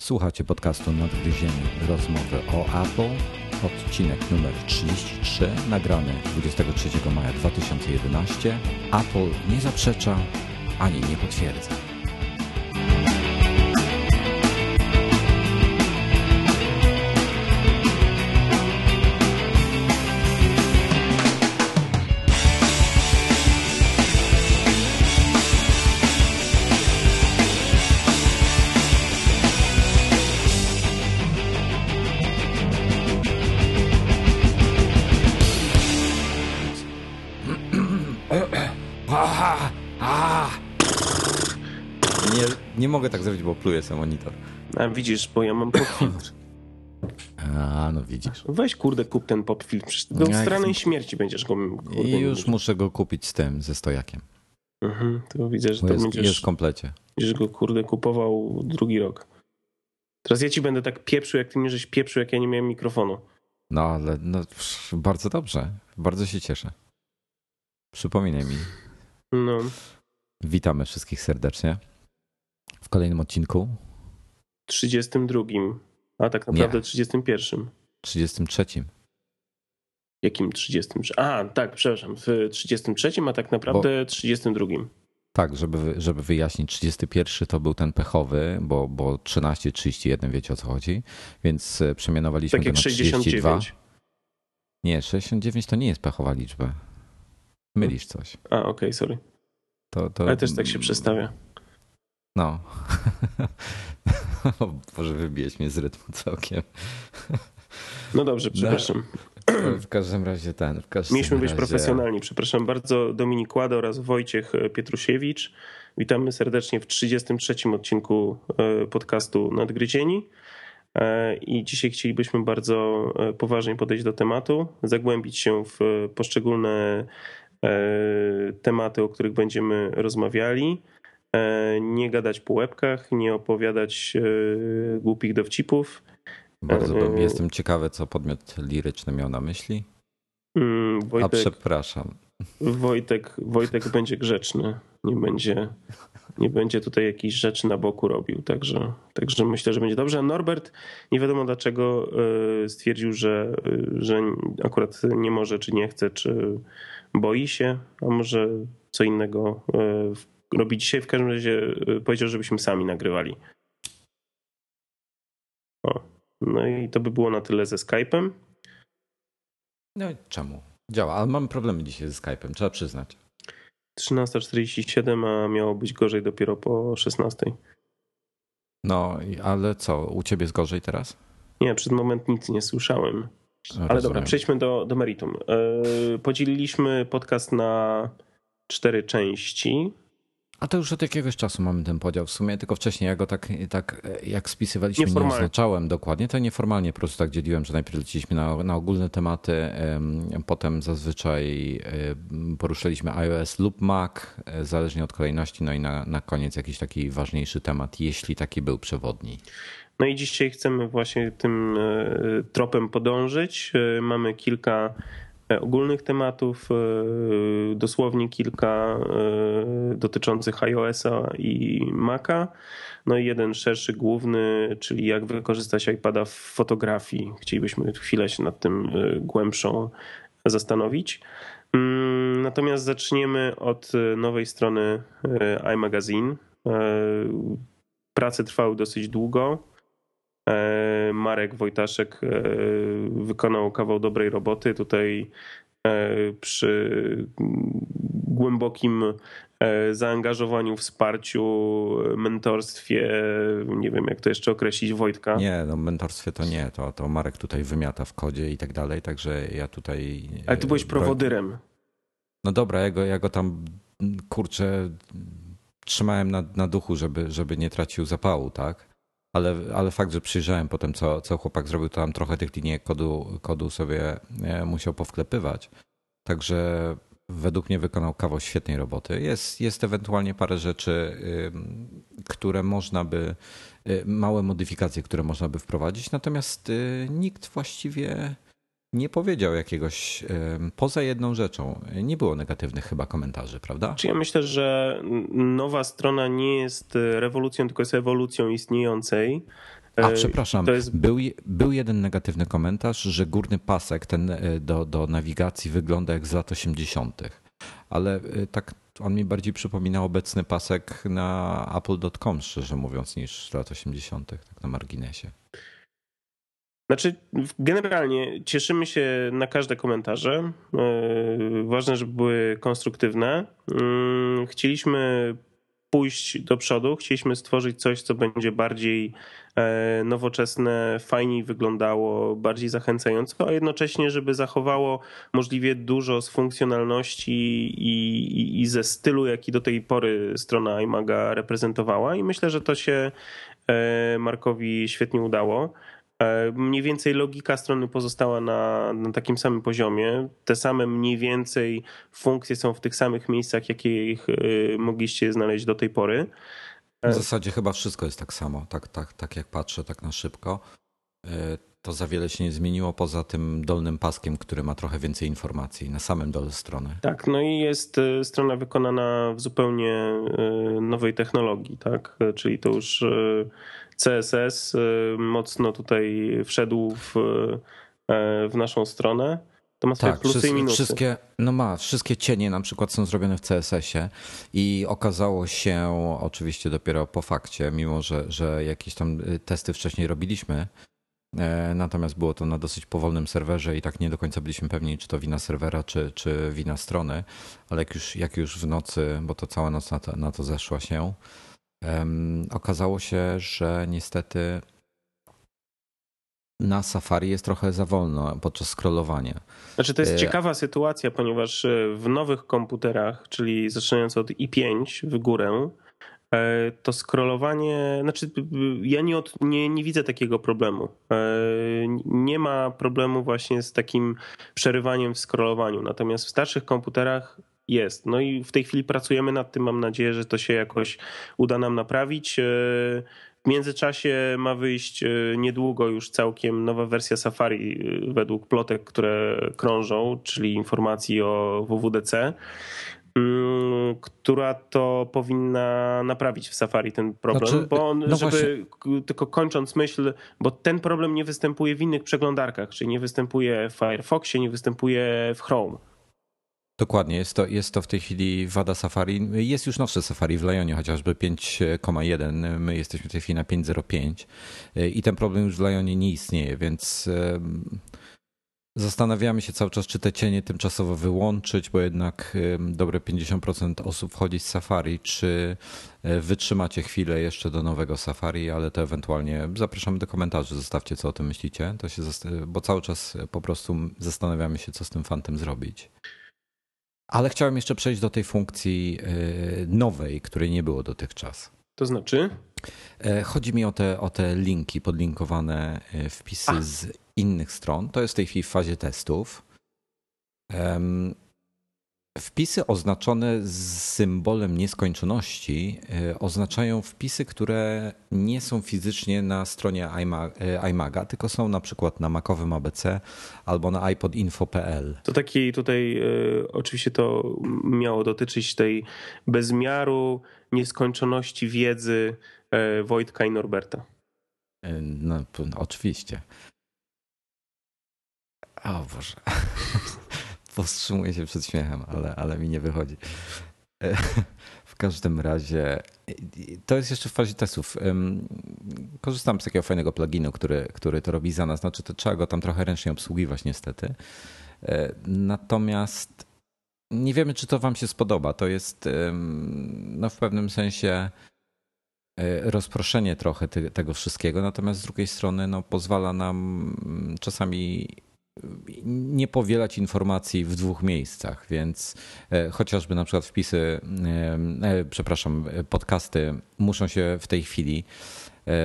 Słuchacie podcastu Nadgryzienie rozmowy o Apple, odcinek numer 33, nagrany 23 maja 2011. Apple nie zaprzecza ani nie potwierdza. Mogę tak zrobić, bo pluję sobie monitor. A widzisz, bo ja mam popfiltr. A, no widzisz. Weź kurde, kup ten popfiltr. Do Jak- stranej śmierci będziesz go kurde, I już mieć. muszę go kupić z tym, ze stojakiem. Mhm, to widzę, że Bo to jest, będziesz, jest w komplecie. będziesz go kurde kupował drugi rok. Teraz ja ci będę tak pieprzył, jak ty mnie żeś pieprzył, jak ja nie miałem mikrofonu. No ale no, psz, bardzo dobrze. Bardzo się cieszę. Przypominaj mi. No, Witamy wszystkich serdecznie w kolejnym odcinku, 32. A tak naprawdę 31. 33. Jakim 33? A, tak, przepraszam. W 33, a tak naprawdę 32. Tak, żeby, żeby wyjaśnić, 31 to był ten pechowy, bo, bo 13, 31 wiecie o co chodzi, więc e, przemianowaliśmy Tak go na 32. 69. Nie, 69 to nie jest pechowa liczba. Mylisz coś. A, okej, sorry. To, to, Ale też tak się przestawia. No. o Boże, wybiłeś mnie z rytmu całkiem. No dobrze, przepraszam. W każdym razie ten. W każdym Mieliśmy być razie... profesjonalni. Przepraszam bardzo. Dominik Łada oraz Wojciech Pietrusiewicz. Witamy serdecznie w 33 odcinku e, podcastu Nadgryzieni. E, I dzisiaj chcielibyśmy bardzo e, poważnie podejść do tematu, zagłębić się w poszczególne tematy, o których będziemy rozmawiali. E, Nie gadać po łebkach, nie opowiadać e, głupich dowcipów. Bardzo e, dobrze. Jestem ciekawy, co podmiot liryczny miał na myśli. Mm, A Wojtek, przepraszam. Wojtek, Wojtek będzie grzeczny, nie będzie, nie będzie tutaj jakichś rzeczy na boku robił, także, także myślę, że będzie dobrze. A Norbert nie wiadomo dlaczego stwierdził, że, że akurat nie może, czy nie chce, czy boi się, a może co innego robi dzisiaj. W każdym razie y, powiedział, żebyśmy sami nagrywali. O, no i to by było na tyle ze Skype'em. No i czemu? Działa, ale mamy problemy dzisiaj ze Skype'em, trzeba przyznać. 13.47, a miało być gorzej dopiero po 16. No, i- ale co, u ciebie jest gorzej teraz? Nie, przed moment nic nie słyszałem. Ale Rozumiem. dobra, przejdźmy do, do meritum. Yy, Podzieliliśmy podcast na cztery części. A to już od jakiegoś czasu mamy ten podział w sumie, tylko wcześniej ja go tak, tak jak spisywaliśmy, nie oznaczałem dokładnie, to nieformalnie po prostu tak dzieliłem, że najpierw leciliśmy na, na ogólne tematy, em, potem zazwyczaj em, poruszaliśmy iOS lub Mac, e, zależnie od kolejności, no i na, na koniec jakiś taki ważniejszy temat, jeśli taki był przewodni. No i dzisiaj chcemy właśnie tym e, tropem podążyć. E, Mamy kilka ogólnych tematów, e, dosłownie kilka e, dotyczących iOS-a i Maca. No i jeden szerszy, główny, czyli jak wykorzystać iPada w fotografii. Chcielibyśmy chwilę się nad tym e, głębszą zastanowić. Mm, Natomiast zaczniemy od e, nowej strony e, iMagazine. E, Prace trwały dosyć długo. E, Marek Wojtaszek e, wykonał kawał dobrej roboty. Tutaj e, przy głębokim zaangażowaniu, wsparciu, mentorstwie, nie wiem jak to jeszcze określić, Wojtka. Nie, no mentorstwie to nie, to, to Marek tutaj wymiata w kodzie i tak dalej, także ja tutaj... Ale ty byłeś prowodyrem. No dobra, ja go, ja go tam kurczę trzymałem na, na duchu, żeby, żeby nie tracił zapału, tak? Ale, ale fakt, że przyjrzałem potem, co, co chłopak zrobił, to tam trochę tych linii kodu, kodu sobie e, musiał powklepywać. Także według mnie wykonał kawał świetnej roboty. Jest, jest ewentualnie parę rzeczy, które można by, y, małe modyfikacje, które można by wprowadzić, natomiast y, nikt właściwie nie powiedział jakiegoś, poza jedną rzeczą, nie było negatywnych chyba komentarzy, prawda? Czy ja myślę, że nowa strona nie jest rewolucją, tylko jest ewolucją istniejącej. A przepraszam, jest... był, był jeden negatywny komentarz, że górny pasek ten do, do nawigacji wygląda jak z lat 80., ale tak on mi bardziej przypomina obecny pasek na apple.com, szczerze mówiąc, niż z lat 80., tak na marginesie. Znaczy, generalnie cieszymy się na każde komentarze. E, ważne, żeby były konstruktywne. Mm, chcieliśmy pójść do przodu, chcieliśmy stworzyć coś, co będzie bardziej e, nowoczesne, fajniej wyglądało, bardziej zachęcająco, a jednocześnie, żeby zachowało możliwie dużo z funkcjonalności i, i, i ze stylu, jaki do tej pory strona iMaga reprezentowała. I myślę, że to się e, Markowi świetnie udało. E, mniej więcej logika strony pozostała na, na, takim samym poziomie. Te same mniej więcej funkcje są w tych samych miejscach, jakie ich e, mogliście znaleźć do tej pory. E, w zasadzie chyba wszystko jest tak samo, tak, tak, tak jak patrzę tak na szybko. To za wiele się nie zmieniło poza tym dolnym paskiem, który ma trochę więcej informacji na samym dole strony. Tak, no i jest strona wykonana w zupełnie nowej technologii, tak? Czyli to już CSS y, mocno tutaj wszedł w, e, w naszą stronę. To ma swoje tak, plusy i minusy. Wszystkie, no ma, wszystkie cienie na przykład są zrobione w CSS-ie i okazało się oczywiście dopiero po fakcie, mimo że, że jakieś tam y, testy wcześniej robiliśmy, Natomiast było to na dosyć powolnym serwerze i tak nie do końca byliśmy pewni, czy to wina serwera, czy, czy wina strony, ale jak już, jak już w nocy, bo to cała noc na to, na to zeszła się, um, okazało się, że niestety na Safari jest trochę za wolno podczas scrollowania. Znaczy to jest e, ciekawa sytuacja, ponieważ e, w nowych komputerach, czyli zaczynając od i5 w górę, e, to scrollowanie, znaczy ja nie, od, nie, nie widzę takiego problemu. Nie ma problemu właśnie z takim przerywaniem w scrollowaniu. Natomiast w starszych komputerach jest. No i w tej chwili pracujemy nad tym. Mam nadzieję, że to się jakoś uda nam naprawić. E, w międzyczasie ma wyjść e, niedługo już całkiem nowa wersja Safari e, według plotek, które krążą, czyli informacji o WWDC która to powinna naprawić w Safari ten problem, znaczy, bo on, no żeby, właśnie. tylko kończąc myśl, bo ten problem nie występuje w innych przeglądarkach, czyli nie występuje w Firefoxie, nie występuje w Chrome. Dokładnie, jest to, jest to w tej chwili wada Safari. Jest już nowsze Safari w Lionie, chociażby 5,1. My jesteśmy w tej chwili na 5,05 i ten problem już w Lionie nie istnieje, więc zastanawiamy się cały czas, czy te cienie tymczasowo wyłączyć, bo jednak dobre 50% osób wchodzi z Safari, czy e, wytrzymacie chwilę jeszcze do nowego Safari, ale to ewentualnie zapraszamy do komentarzy, zostawcie co o tym myślicie, to się, bo cały czas po prostu zastanawiamy się, co z tym fantem zrobić. Ale chciałem jeszcze przejść do tej funkcji y, nowej, której nie było dotychczas. To znaczy? E, chodzi mi o te, o te linki, podlinkowane e, wpisy z innych stron. To jest w tej chwili w fazie testów. Wpisy oznaczone z symbolem nieskończoności e, oznaczają wpisy, które nie są fizycznie na stronie iMaga, tylko są na przykład na makowym ABC albo na iPodinfo.pl. To taki tutaj y, oczywiście to miało dotyczyć tej bezmiaru nieskończoności wiedzy Wojtka i Norberta. No, oczywiście. O Boże. powstrzymuję się przed śmiechem, ale, ale mi nie wychodzi. W każdym razie to jest jeszcze w fazie testów. Korzystam z takiego fajnego pluginu, który, który to robi za nas. Znaczy, to trzeba go tam trochę ręcznie obsługiwać, niestety. E, natomiast nie wiemy, czy to Wam się spodoba. To jest no, w pewnym sensie e, rozproszenie trochę tego wszystkiego, natomiast z drugiej strony no, pozwala nam czasami nie powielać informacji w dwóch miejscach, więc e, chociażby na przykład wpisy, e, e, przepraszam, podcasty muszą się w tej chwili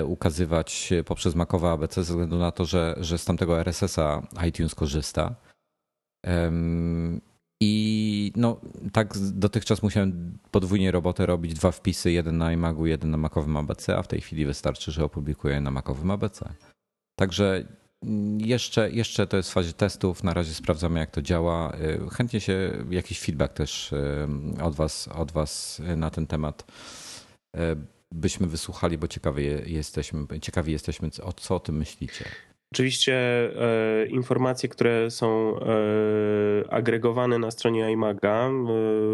ukazywać poprzez Macowe ABC ze względu na to, że, że z tamtego RSS-a iTunes korzysta. I no, tak dotychczas musiałem podwójnie robotę robić, dwa wpisy, jeden na iMagu, jeden na Macowym ABC, a w tej chwili wystarczy, że opublikuję na Macowym ABC. Także jeszcze, jeszcze to jest w fazie testów, na razie sprawdzamy jak to działa. Y, chętnie się jakiś feedback też y, od was, od was na ten temat. Y, byśmy wysłuchali, bo ciekawi jesteśmy, ciekawi jesteśmy, o co o tym myślicie. Oczywiście e, informacje, które są e, agregowane na stronie iMaga, e,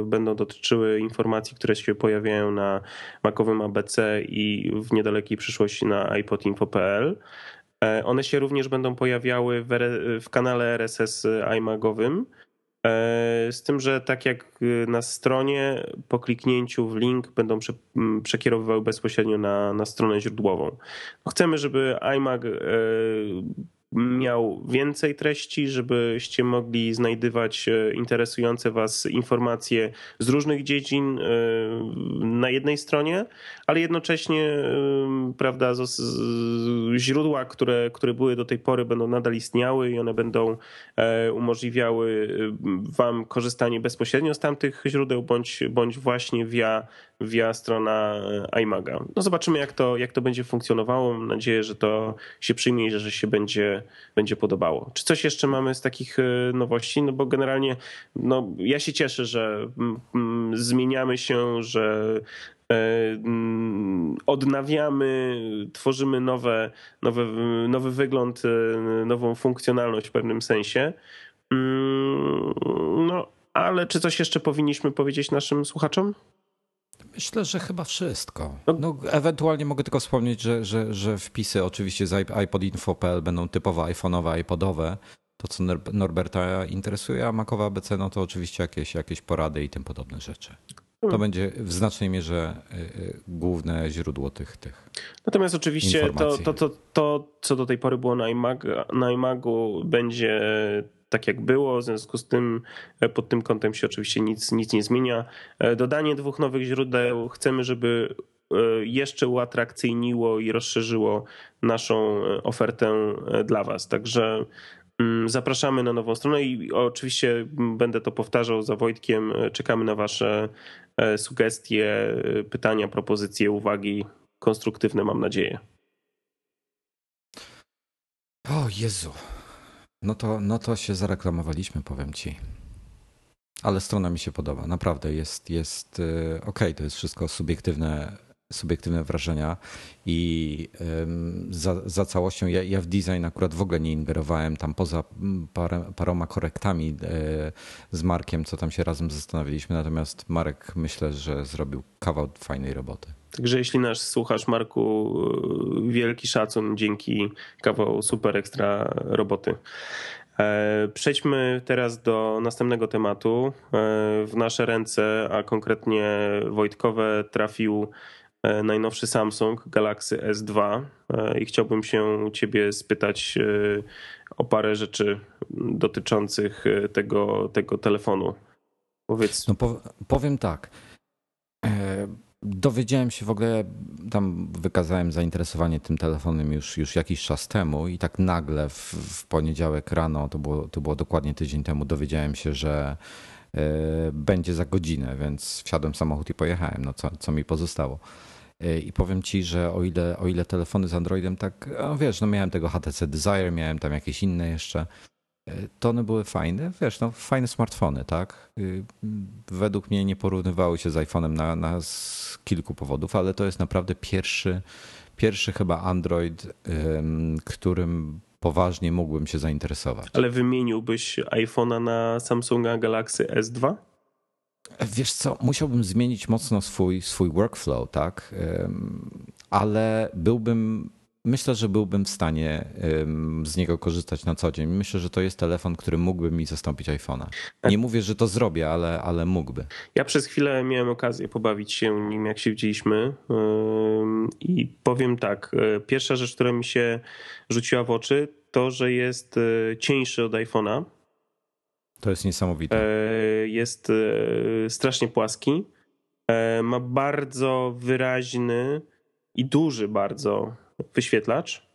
będą dotyczyły informacji, które się pojawiają na makowym ABC i w niedalekiej przyszłości na iPodinfo.pl. E, one się również będą pojawiały w, w kanale RSS iMagowym. E, z tym, że tak jak y, na stronie, po kliknięciu w link będą prze, przekierowywały bezpośrednio na, na stronę źródłową. Chcemy, żeby iMac e, miał więcej treści, żebyście mogli znajdywać e, interesujące Was informacje z różnych dziedzin e, na jednej stronie, ale jednocześnie, e, prawda, źródła, które, które były do tej pory, będą nadal istniały i one będą umożliwiały Wam korzystanie bezpośrednio z tamtych źródeł, bądź, bądź właśnie via via strona e, iMaga. No zobaczymy, jak to, jak to będzie funkcjonowało. Mam nadzieję, że to się przyjmie i że się będzie, będzie podobało. Czy coś jeszcze mamy z takich e, nowości? No bo generalnie no, ja się cieszę, że mm, mm, zmieniamy się, że e, mm, odnawiamy, tworzymy nowe, nowe, nowy wygląd, nową funkcjonalność w pewnym sensie. No, ale czy coś jeszcze powinniśmy powiedzieć naszym słuchaczom? Myślę, że chyba wszystko. No, no, ewentualnie mogę tylko wspomnieć, że, że, że wpisy oczywiście z iPodinfo.pl będą typowo iPhone'owe, iPodowe. To, co Norberta interesuje, a Macowa ABC, no to oczywiście jakieś, jakieś porady i tym podobne rzeczy. To hmm. będzie w znacznej mierze y, y, główne źródło tych. tych Natomiast oczywiście to, to, to, to, co do tej pory było na iMagu, będzie tak jak było, w związku z tym e, pod tym kątem się oczywiście nic, nic nie zmienia. E, dodanie dwóch nowych źródeł chcemy, żeby e, jeszcze uatrakcyjniło i rozszerzyło naszą ofertę dla Was. Także mm, zapraszamy na nową stronę i oczywiście będę to powtarzał za Wojtkiem. Czekamy na Wasze sugestie, pytania, propozycje, uwagi konstruktywne, mam nadzieję. O Jezu, no to, no to się zareklamowaliśmy, powiem ci. Ale strona mi się podoba, naprawdę jest, jest y, ok, to jest wszystko subiektywne, subiektywne wrażenia i za, za całością ja, ja, w design akurat w ogóle nie ingerowałem tam poza paroma korektami y, z Markiem, co tam się razem zastanawialiśmy, natomiast Marek myślę, że zrobił kawał fajnej roboty. Także jeśli nas słuchasz, Marku, wielki szacun, dzięki kawał super ekstra roboty. E, przejdźmy teraz do następnego tematu. E, w nasze ręce, a konkretnie Wojtkowe, trafił e, najnowszy Samsung Galaxy S2 i chciałbym się ciebie spytać o parę rzeczy dotyczących tego, tego telefonu. Powiedz. No powiem tak Dowiedziałem się w ogóle, tam wykazałem zainteresowanie tym telefonem już, już jakiś czas temu i tak nagle w, w poniedziałek rano, to było, to było dokładnie tydzień temu, dowiedziałem się, że y, będzie za godzinę, więc wsiadłem w samochód i pojechałem, no co, co mi pozostało. Y, I powiem ci, że o ile, o ile telefony z Androidem, tak no wiesz, no miałem tego HTC Desire, miałem tam jakieś inne jeszcze, to one były fajne, wiesz, no fajne smartfony, tak? Y, według mnie nie porównywały się z iPhone'em na, na z kilku powodów, ale to jest naprawdę pierwszy, pierwszy chyba Android, którym poważnie mógłbym się zainteresować. Ale wymieniłbyś iPhone'a na Samsunga Galaxy S2? Wiesz co, musiałbym zmienić mocno swój, swój workflow, tak? Ale byłbym Myślę, że byłbym w stanie z niego korzystać na co dzień. Myślę, że to jest telefon, który mógłby mi zastąpić iPhone'a. Nie mówię, że to zrobię, ale, ale mógłby. Ja przez chwilę miałem okazję pobawić się nim, jak się widzieliśmy. I powiem tak. E, pierwsza rzecz, która mi się rzuciła w oczy, to, że jest e, cieńszy od iPhone'a. To jest niesamowite. E, jest strasznie płaski. Ma bardzo wyraźny i duży bardzo wyświetlacz.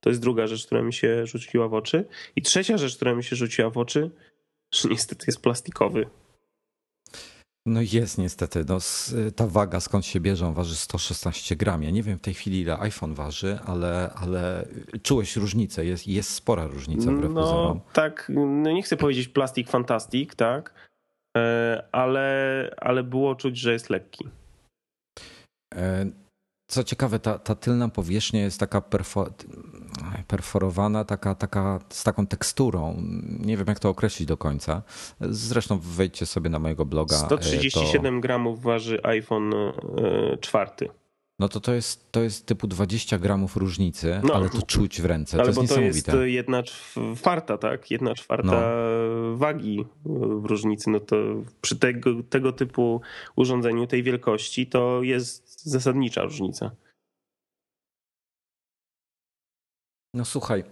To jest druga rzecz, która mi się rzuciła w oczy. I trzecia rzecz, która mi się rzuciła w oczy, że niestety jest plastikowy. No jest niestety. No, ta waga skąd się bierze, waży 116 gram. Ja nie wiem w tej chwili ile iPhone waży, ale, ale czułeś różnicę. Jest, jest spora różnica wbrew no, pozorom. Tak, no nie chcę powiedzieć plastik fantastic, tak, e, ale, ale było czuć, że jest lekki. E, co ciekawe, ta, ta tylna powierzchnia jest taka perfo, perforowana, taka, taka, z taką teksturą. Nie wiem, jak to określić do końca. Zresztą wejdźcie sobie na mojego bloga. 137 to... gramów waży iPhone czwarty. No to to jest, to jest typu 20 gramów różnicy, no, ale to czuć w ręce. Ale to jest bo to jest jedna czwarta, tak? Jedna czwarta no. wagi w różnicy. No to przy tego, tego typu urządzeniu, tej wielkości, to jest zasadnicza różnica. No słuchaj.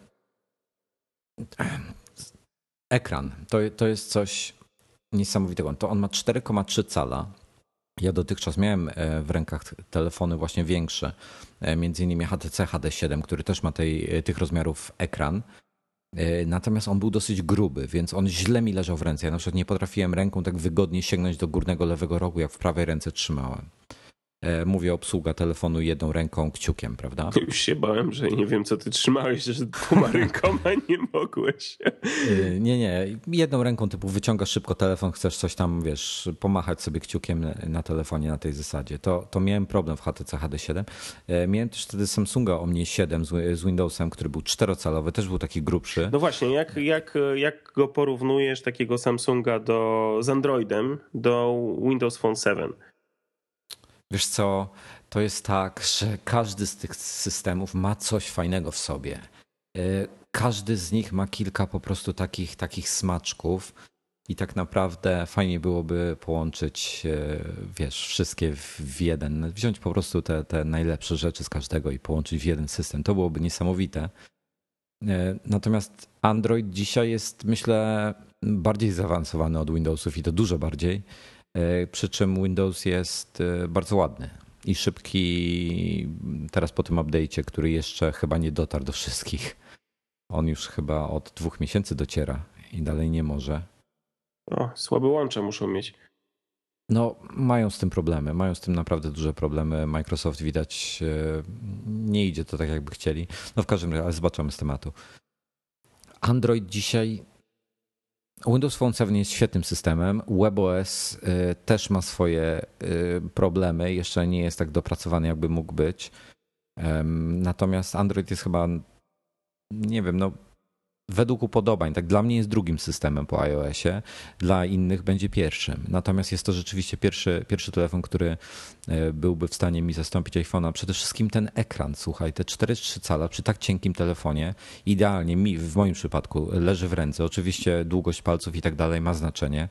Ekran to, to jest coś niesamowitego. To on ma 4,3 cala ja dotychczas miałem e, w rękach telefony właśnie większe, e, między innymi HTC HD7, który też ma tej, e, tych rozmiarów ekran. Natomiast on był dosyć gruby, więc on źle mi leżał w ręce. Ja na przykład nie potrafiłem ręką tak wygodnie sięgnąć do górnego lewego rogu, jak w prawej ręce trzymałem. E, mówię obsługa telefonu jedną ręką, kciukiem, prawda? Już się bałem, że nie wiem, co ty trzymałeś, że dwoma rękoma nie mogłeś. E, nie, nie. Jedną ręką typu wyciągasz szybko telefon, chcesz coś tam, wiesz, pomachać sobie kciukiem na telefonie na tej zasadzie. To, to miałem problem w HTC HD7. E, miałem też wtedy Samsunga Omni 7 z, z Windowsem, który był czterocalowy, też był taki grubszy. No właśnie, jak, jak, jak go porównujesz, takiego Samsunga do, z Androidem do Windows Phone 7? Wiesz co, to jest tak, że każdy z tych systemów ma coś fajnego w sobie. E, każdy z nich ma kilka po prostu takich, takich smaczków. I tak naprawdę fajnie byłoby połączyć, e, wiesz, wszystkie w jeden, wziąć po prostu te, te najlepsze rzeczy z każdego i połączyć w jeden system. To byłoby niesamowite. E, natomiast Android dzisiaj jest, myślę, bardziej zaawansowany od Windowsów i to dużo bardziej. E, przy czym Windows jest e, bardzo ładny i szybki. Teraz po tym update'cie, który jeszcze chyba nie dotarł do wszystkich. On już chyba od dwóch miesięcy dociera i dalej nie może. O, słabe łącze muszą mieć. No, mają z tym problemy. Mają z tym naprawdę duże problemy. Microsoft widać e, nie idzie to tak, jakby chcieli. No, w każdym razie, ale zobaczymy z tematu. Android dzisiaj Windows Phone 7 jest świetnym systemem. WebOS y, też ma swoje y, problemy. Jeszcze nie jest tak dopracowany, jakby mógł być. Natomiast Android jest chyba, nie wiem, no według upodobań. Tak dla mnie jest drugim systemem po iOSie, dla innych będzie pierwszym. Natomiast jest to rzeczywiście pierwszy, pierwszy telefon, który e, byłby w stanie mi zastąpić iPhone'a. Przede wszystkim ten ekran, słuchaj, te 4,3 cala przy tak cienkim telefonie, idealnie mi, w moim przypadku, leży w ręce. Oczywiście długość palców i tak dalej ma znaczenie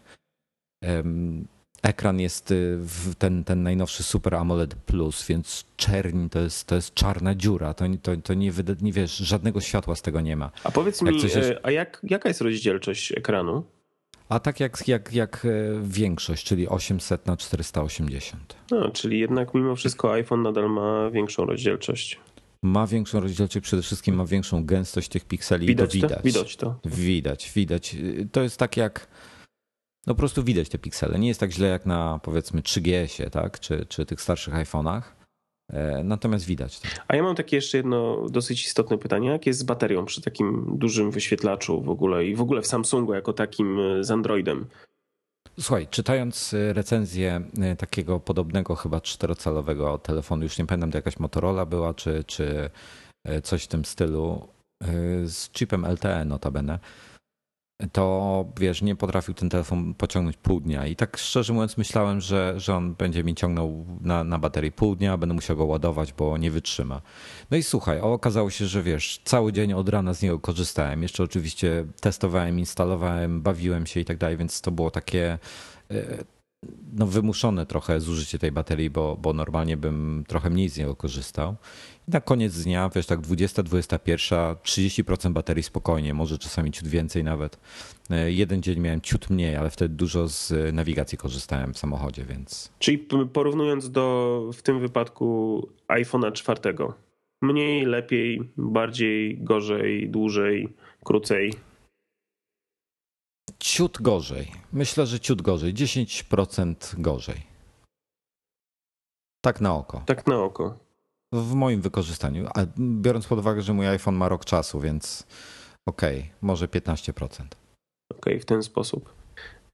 ekran jest y, ten, ten najnowszy Super AMOLED Plus, więc czerń to jest, to jest czarna dziura. To, to, to nie, nie wiesz, żadnego światła z tego nie ma. A powiedz jak mi, jest... a jak, jaka jest rozdzielczość ekranu? A tak jak, jak, jak e, większość, czyli 800 na 480. No, czyli jednak mimo wszystko iPhone nadal ma większą rozdzielczość. Ma większą rozdzielczość, przede wszystkim ma większą gęstość tych pikseli. Widać to widać. To? Widać to. Widać, widać. To jest tak jak no po prostu widać te piksele. Nie jest tak źle jak na powiedzmy 3GS-ie, tak? Czy, czy tych starszych iPhone'ach. E, natomiast widać to. A ja mam takie jeszcze jedno dosyć istotne pytanie. Jak jest z baterią przy takim dużym wyświetlaczu w ogóle i w ogóle w Samsungu jako takim e, z Androidem? Słuchaj, czytając e, recenzję takiego podobnego chyba czterocalowego telefonu, już nie pamiętam, to jakaś Motorola była, czy, czy coś w tym stylu, z chipem LTE notabene, to wiesz, nie potrafił ten telefon pociągnąć pół dnia. I tak szczerze mówiąc, myślałem, że, że on będzie mi ciągnął na, na baterii pół dnia, będę musiał go ładować, bo nie wytrzyma. No i słuchaj, okazało się, że wiesz, cały dzień od rana z niego korzystałem. Jeszcze oczywiście testowałem, instalowałem, bawiłem się i tak dalej, więc to było takie e, no, wymuszone trochę zużycie tej baterii, bo, bo normalnie bym trochę mniej z niego korzystał. Na koniec dnia, wiesz, tak 20, 21, 30% baterii spokojnie, może czasami ciut więcej nawet. E, jeden dzień miałem ciut mniej, ale wtedy dużo z nawigacji korzystałem w samochodzie, więc. Czyli porównując do w tym wypadku iPhone'a czwartego, mniej, lepiej, bardziej, gorzej, dłużej, krócej ciut gorzej. Myślę, że ciut gorzej. 10% gorzej. Tak na oko. Tak na oko. W moim wykorzystaniu. A biorąc pod uwagę, że mój iPhone ma rok czasu, więc okej, okay, może 15%. Okej, okay, w ten sposób.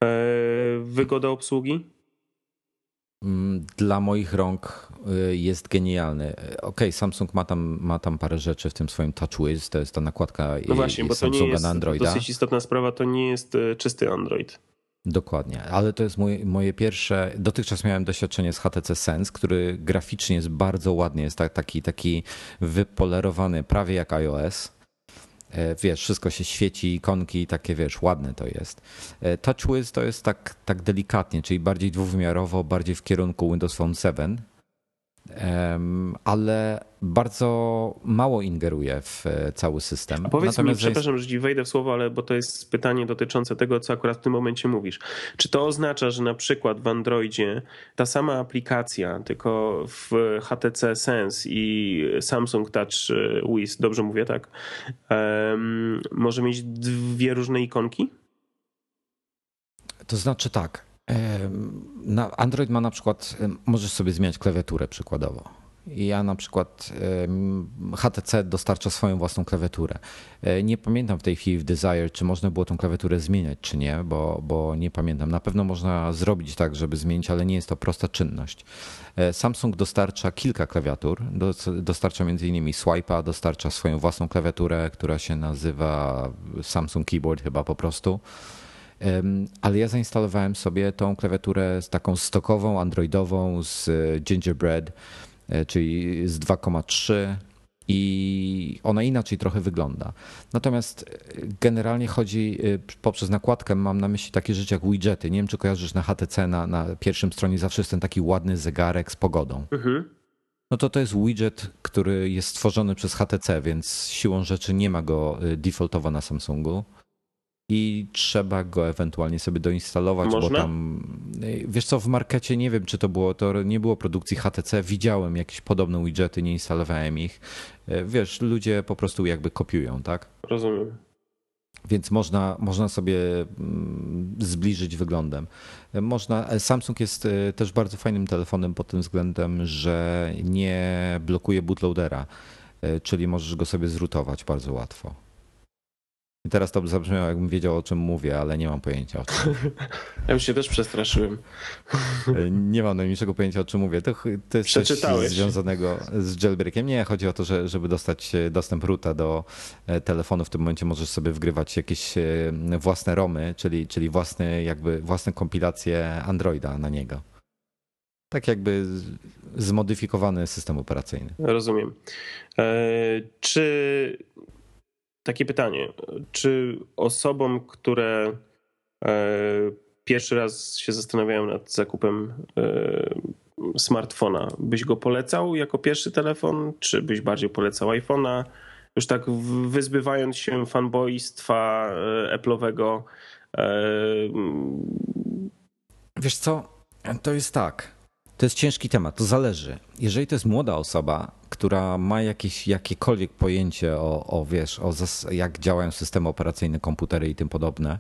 Eee, wygoda obsługi? mm, dla moich rąk y, jest genialny. Ok, Samsung ma tam, ma tam parę rzeczy w tym swoim TouchWiz, to jest ta nakładka no właśnie, bo Samsunga to nie jest na Androida. dosyć istotna sprawa, to nie jest y, czysty Android. Dokładnie, ale to jest moje, moje pierwsze. Dotychczas miałem doświadczenie z HTC Sense, który graficznie jest bardzo ładny, jest tak, taki, taki wypolerowany, prawie jak iOS. E, wiesz, wszystko się świeci, ikonki, takie wiesz, ładne to jest. E, TouchWiz to jest tak, tak delikatnie, czyli bardziej dwuwymiarowo, bardziej w kierunku Windows Phone 7 ale bardzo mało ingeruje w e, cały system. A powiedz Natomiast mi, przepraszam, że ci wejdę w słowo, ale bo to jest pytanie dotyczące tego, co akurat w tym momencie mówisz. Czy to oznacza, że na przykład w Androidzie ta sama aplikacja, tylko w HTC Sense i Samsung Touch Wiz, dobrze mówię, tak, um, może mieć dwie różne ikonki? To znaczy tak. Android ma na przykład, możesz sobie zmieniać klawiaturę przykładowo. Ja na przykład HTC dostarcza swoją własną klawiaturę. E, nie pamiętam w tej chwili w Desire, czy można było tą klawiaturę zmieniać, czy nie, bo, bo nie pamiętam. Na pewno można zrobić tak, żeby zmienić, ale nie jest to prosta czynność. E, Samsung dostarcza kilka klawiatur. Dostarcza m.in. Swipe'a, dostarcza swoją własną klawiaturę, która się nazywa Samsung Keyboard chyba po prostu ale ja zainstalowałem sobie tą klawiaturę z taką stokową, androidową z e, Gingerbread, e, czyli z 2,3 i ona inaczej trochę wygląda. Natomiast e, generalnie chodzi poprzez nakładkę, mam na myśli takie rzeczy jak widgety. Nie wiem, czy kojarzysz na HTC, na, na pierwszym stronie zawsze jest ten taki ładny zegarek z pogodą. Mhm. No to to jest widget, który jest stworzony przez HTC, więc siłą rzeczy nie ma go defaultowo na Samsungu i trzeba go ewentualnie sobie doinstalować, Można? bo tam wiesz co, w markecie nie wiem, czy to było, to nie było produkcji HTC, widziałem jakieś podobne widgety, nie instalowałem ich. E, wiesz, ludzie po prostu jakby kopiują, tak? Rozumiem. Więc można, można sobie mm, zbliżyć wyglądem. Można, Samsung jest też bardzo fajnym telefonem pod tym względem, że nie blokuje bootloadera, czyli możesz go sobie zrutować bardzo łatwo. I teraz to zabrzmiało, jakbym wiedział, o czym mówię, ale nie mam pojęcia o czym. Ja już się też przestraszyłem. Nie mam najmniejszego pojęcia, o czym mówię. To, to jest coś związanego z jailbreakiem. Nie, chodzi o to, że, żeby dostać e, dostęp roota do e, telefonu, w tym momencie możesz sobie wgrywać jakieś e, własne romy, czyli, czyli własne, jakby, własne kompilacje Androida na niego. Tak jakby zmodyfikowany system operacyjny. Rozumiem. Czy takie pytanie. Czy osobom, które e, pierwszy raz się zastanawiają nad zakupem e, smartfona, byś go polecał jako pierwszy telefon, czy byś bardziej polecał iPhone'a? Już tak wyzbywając się fanboystwa e, Apple'owego. Wiesz co, to jest tak. To jest ciężki temat, to zależy. Jeżeli to jest młoda osoba, która ma jakieś, jakiekolwiek pojęcie o, o wiesz, o jak działają systemy operacyjne, komputery i tym podobne,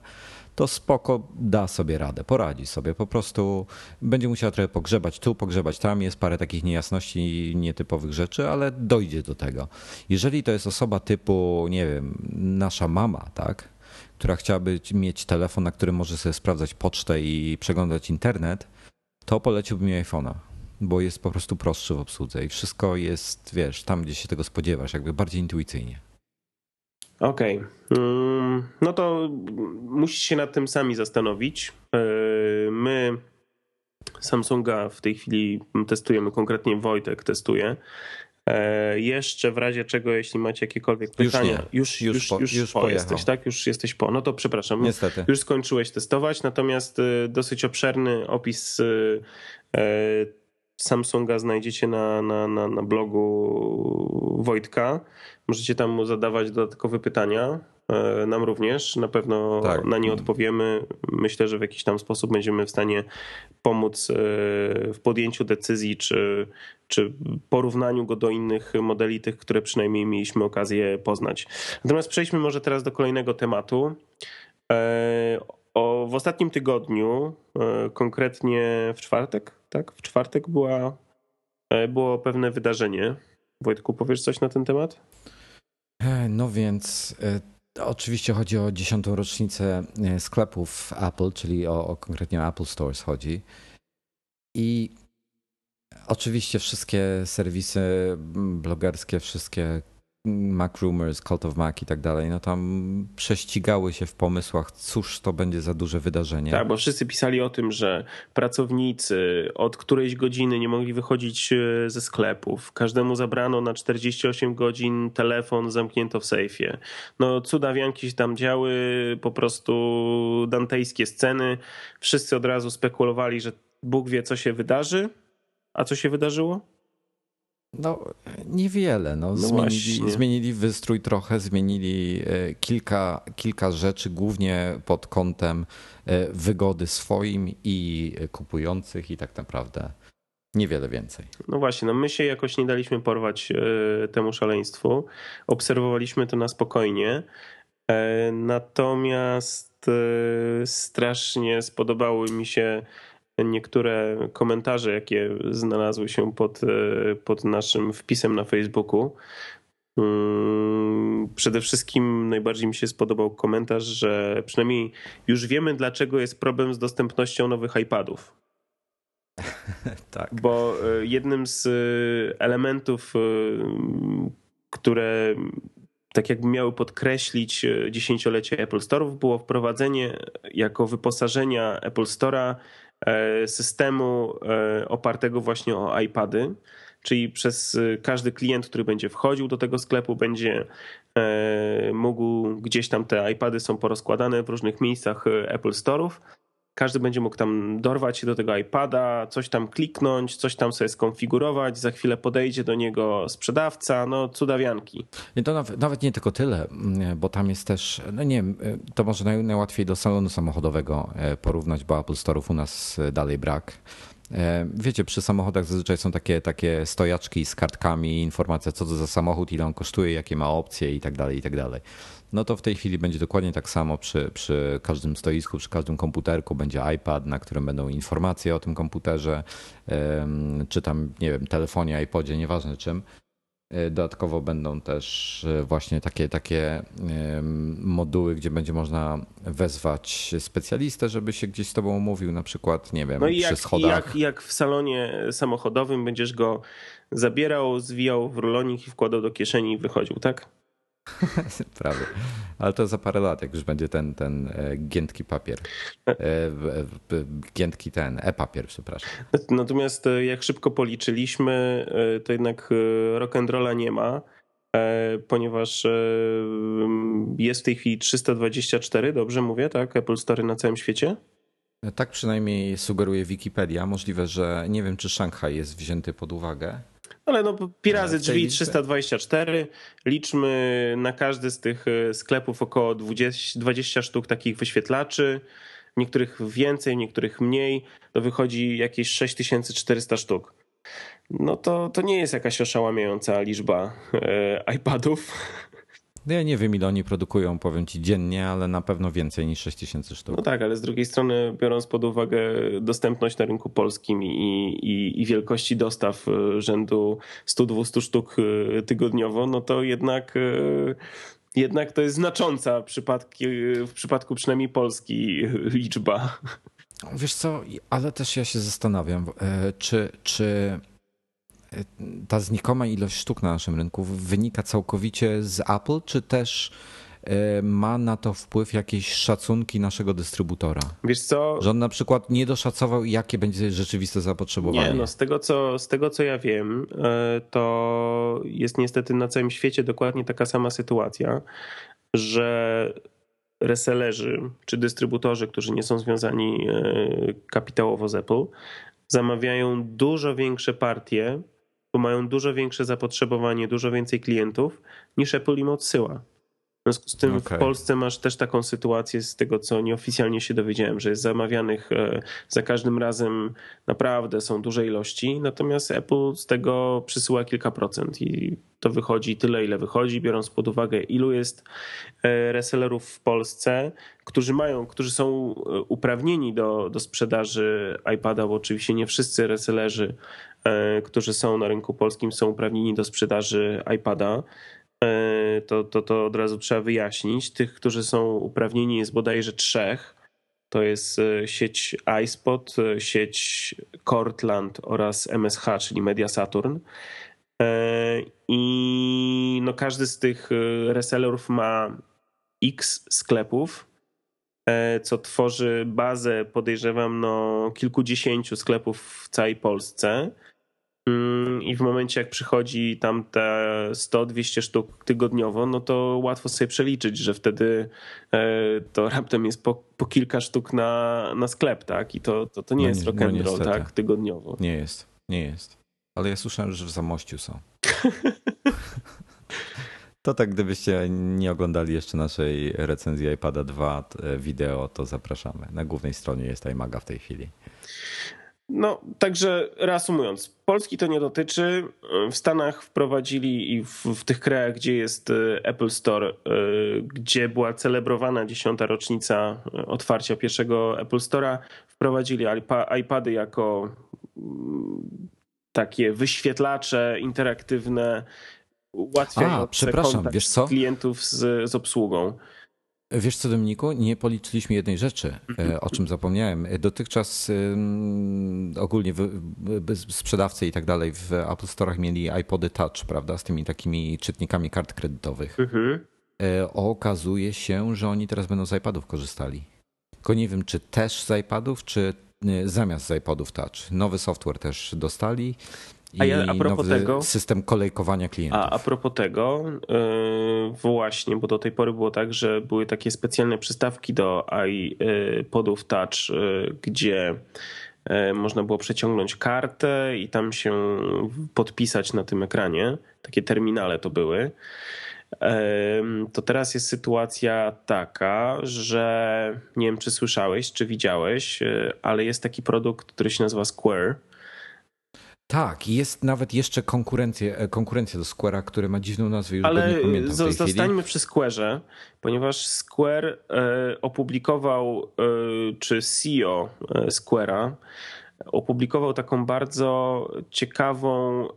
to spoko da sobie radę, poradzi sobie. Po prostu będzie musiała trochę pogrzebać tu, pogrzebać tam. Jest parę takich niejasności i nietypowych rzeczy, ale dojdzie do tego. Jeżeli to jest osoba typu, nie wiem, nasza mama, tak, która chciałaby mieć telefon, na którym może sobie sprawdzać pocztę i przeglądać internet, to poleciłbym iPhone'a, bo jest po prostu prostszy w obsłudze i wszystko jest, wiesz, tam gdzie się tego spodziewasz, jakby bardziej intuicyjnie. Okej. Okay. Mm, no to musisz się nad tym sami zastanowić. E, my Samsunga w tej chwili testujemy, konkretnie Wojtek testuje. E, jeszcze w razie czego, jeśli macie jakiekolwiek pytania, już, nie. już, już, już, po, już, już po jesteś, tak? Już jesteś po. No to przepraszam. Niestety. Już skończyłeś testować, natomiast e, dosyć obszerny opis Samsunga znajdziecie na, na, na, na blogu Wojtka. Możecie tam mu zadawać dodatkowe pytania. E, nam również. Na pewno tak. na nie odpowiemy. Myślę, że w jakiś tam sposób będziemy w stanie pomóc e, w podjęciu decyzji, czy, czy porównaniu go do innych modeli, tych, które przynajmniej mieliśmy okazję poznać. Natomiast przejdźmy może teraz do kolejnego tematu. E, o, w ostatnim tygodniu, konkretnie w czwartek, tak? W czwartek była, było pewne wydarzenie. Wojtku, powiesz coś na ten temat? No więc Oczywiście chodzi o dziesiątą rocznicę e, sklepów Apple, czyli o, o konkretnie Apple Stores chodzi. I Oczywiście wszystkie serwisy blogerskie, wszystkie Mac Rumors, Cult of Mac i tak dalej, no tam prześcigały się w pomysłach, cóż to będzie za duże wydarzenie. Tak, bo wszyscy pisali o tym, że pracownicy od którejś godziny nie mogli wychodzić e, ze sklepów. Każdemu zabrano na 48 godzin telefon, zamknięto w sejfie. No cudawianki się tam działy, po prostu dantejskie sceny. Wszyscy od razu spekulowali, że Bóg wie, co się wydarzy. A co się wydarzyło? No, niewiele. No, no zmienili, zmienili wystrój trochę, zmienili e, kilka, kilka rzeczy, głównie pod kątem e, wygody swoim i kupujących, i tak naprawdę niewiele więcej. No właśnie, no my się jakoś nie daliśmy porwać e, temu szaleństwu. Obserwowaliśmy to na spokojnie. Natomiast strasznie spodobały mi się niektóre komentarze, jakie znalazły się pod, e, pod naszym wpisem na Facebooku. Mm, przede wszystkim najbardziej mi się spodobał komentarz, że przynajmniej już wiemy, dlaczego jest problem z dostępnością nowych iPadów. tak. Bo e, jednym z e, elementów, które tak jakby miały podkreślić dziesięciolecie Apple Store'ów, było wprowadzenie jako wyposażenia Apple Store'a systemu e, opartego właśnie o iPady, czyli przez e, każdy klient, który będzie wchodził do tego sklepu, będzie mógł gdzieś tam te iPady są porozkładane w różnych miejscach Apple Store'ów każdy będzie mógł tam dorwać się do tego iPada, coś tam kliknąć, coś tam sobie skonfigurować, za chwilę podejdzie do niego sprzedawca, no cudawianki. Nie, to nawet, nawet nie tylko tyle, bo tam jest też, no nie wiem, to może naj, najłatwiej do salonu samochodowego e, porównać, bo Apple Store'ów u nas e, dalej brak. E, wiecie, przy samochodach zazwyczaj są takie, takie stojaczki z kartkami, informacja co to za samochód, ile on kosztuje, jakie ma opcje i tak dalej, i tak dalej no to w tej chwili będzie dokładnie tak samo przy, przy każdym stoisku, przy każdym komputerku będzie iPad, na którym będą informacje o tym komputerze, czy tam, nie wiem, telefonie, iPodzie, nieważne czym. E, dodatkowo będą też e, właśnie takie, takie moduły, gdzie będzie można wezwać specjalistę, żeby się gdzieś z tobą umówił, na przykład, nie wiem, no i przy jak, schodach. Jak, jak w salonie samochodowym będziesz go zabierał, zwijał w rulonik i wkładał do kieszeni i wychodził, tak? Prawie. Ale to za parę lat, jak już będzie ten, ten e, giętki papier. E, giętki ten, e-papier, przepraszam. Natomiast e, jak szybko policzyliśmy, to jednak rock'n'rolla nie ma, ponieważ jest w tej chwili 324, dobrze mówię, tak? Apple Store na całym świecie? Tak przynajmniej sugeruje Wikipedia. Możliwe, że nie wiem, czy Szanghaj jest wzięty pod uwagę. Ale no pi razy drzwi 324. Liczmy na każdy z tych e, sklepów około 20, 20 sztuk takich wyświetlaczy. Niektórych więcej, niektórych mniej. To wychodzi jakieś 6400 sztuk. No to, to nie jest jakaś oszałamiająca liczba e, iPadów. No ja nie wiem, ile oni produkują, powiem ci, dziennie, ale na pewno więcej niż 6000 sztuk. No tak, ale z drugiej strony, biorąc pod uwagę dostępność na rynku polskim i, i, i wielkości dostaw e, rzędu 100-200 sztuk e, tygodniowo, no to jednak e, jednak to jest znacząca przypadki, w przypadku przynajmniej Polski liczba. Wiesz co, ale też ja się zastanawiam, czy, czy ta znikoma ilość sztuk na naszym rynku wynika całkowicie z Apple, czy też e, ma na to wpływ jakieś szacunki naszego dystrybutora? Wiesz co? Że on na przykład nie doszacował, jakie będzie rzeczywiste zapotrzebowanie. Nie, no z tego co, z tego co ja wiem, e, to jest niestety na całym świecie dokładnie taka sama sytuacja, że resellerzy czy dystrybutorzy, którzy nie są związani e, kapitałowo z Apple, zamawiają dużo większe partie bo mają dużo większe zapotrzebowanie, dużo więcej klientów niż Apple im odsyła. W związku z tym okay. w Polsce masz też taką sytuację z tego, co nieoficjalnie się dowiedziałem, że jest zamawianych e, za każdym razem naprawdę są duże ilości, natomiast Apple z tego przysyła kilka procent i to wychodzi tyle, ile wychodzi, biorąc pod uwagę, ilu jest e, resellerów w Polsce, którzy mają, którzy są e, uprawnieni do, do sprzedaży iPada, bo oczywiście nie wszyscy resellerzy, którzy są na rynku polskim, są uprawnieni do sprzedaży iPada. E, to, to, to od razu trzeba wyjaśnić. Tych, którzy są uprawnieni jest bodajże trzech. to jest sieć iSpot, sieć Cortland oraz MSH, czyli Media Saturn. I no każdy z tych resellerów ma X sklepów, co tworzy bazę, podejrzewam, no kilkudziesięciu sklepów w całej Polsce. Mm, I w momencie, jak przychodzi tam te 100-200 sztuk tygodniowo, no to łatwo sobie przeliczyć, że wtedy e, to raptem jest po, po kilka sztuk na, na sklep, tak? I to, to, to nie no jest rock and no roll, tak? Tygodniowo. Nie jest, nie jest. Ale ja słyszałem, że w Zamościu są. To tak, gdybyście nie oglądali jeszcze naszej recenzji iPada 2 e, wideo, to zapraszamy. Na głównej stronie jest iMaga w tej chwili. No, także reasumując, Polski to nie dotyczy. W Stanach wprowadzili i w, w, tych krajach, gdzie jest e, Apple Store, e, gdzie była celebrowana dziesiąta rocznica e, otwarcia pierwszego Apple Store'a, wprowadzili iPady jako mm, takie wyświetlacze interaktywne, ułatwiające kontakt wiesz co? klientów z, z obsługą. Wiesz co, Dominiku, nie policzyliśmy jednej rzeczy, e, o czym zapomniałem. Dotychczas ogólnie sprzedawcy i tak dalej w Apple Store'ach mieli iPody Touch, prawda, z tymi takimi czytnikami kart kredytowych. Mhm. E, okazuje się, że oni teraz będą z iPadów korzystali. Tylko nie wiem, czy też z iPadów, czy e, zamiast z iPodów Touch. Nowy software też dostali a, ja, a propos tego, system kolejkowania klientów. A, a propos tego, yy, właśnie, bo do tej pory było tak, że były takie specjalne przystawki do iPodów Touch, yy, gdzie yy, można było przeciągnąć kartę i tam się podpisać na tym ekranie. Takie terminale to były. To teraz jest sytuacja taka, że nie wiem, czy słyszałeś, czy widziałeś, yy, ale jest taki produkt, który się nazywa Square tak, jest nawet jeszcze konkurencja, e, konkurencja do Square'a, który ma dziwną nazwę, już Ale nie pamiętam zostańmy przy Square'ze, ponieważ Square e, opublikował, e, czy CEO Square'a opublikował taką bardzo ciekawą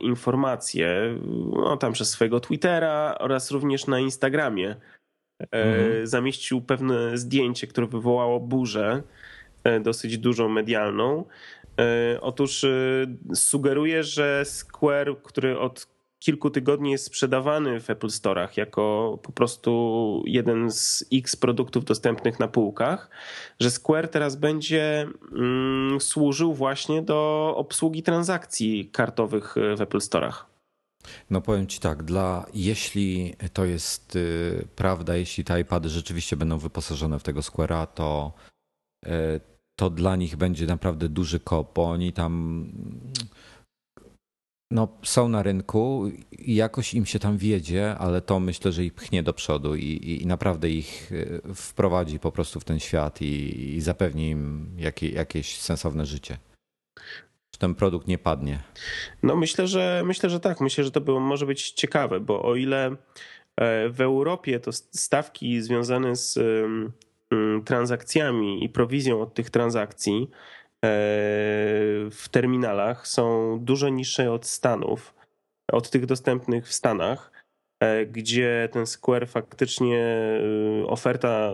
informację, no, tam przez swojego Twittera oraz również na Instagramie. Mhm. Zamieścił pewne zdjęcie, które wywołało burzę dosyć dużą medialną otóż e, sugeruje, że Square, który od kilku tygodni jest sprzedawany w Apple Store'ach jako po prostu jeden z X produktów dostępnych na półkach, że Square teraz będzie mm, służył właśnie do obsługi transakcji kartowych w Apple Store'ach. No powiem ci tak, dla, jeśli to jest y, prawda, jeśli te iPady rzeczywiście będą wyposażone w tego Square'a, to to dla nich będzie naprawdę duży kop, bo oni tam no, są na rynku i jakoś im się tam wiedzie, ale to myślę, że ich pchnie do przodu i, i naprawdę ich e, wprowadzi po prostu w ten świat i, i zapewni im jakie, jakieś sensowne życie. Czy ten produkt nie padnie? No myślę, że myślę, że tak. Myślę, że to było, może być ciekawe, bo o ile e, w Europie to stawki związane z transakcjami i prowizją od tych transakcji e, w terminalach są dużo niższe od Stanów, od tych dostępnych w Stanach, e, gdzie ten Square faktycznie e, oferta,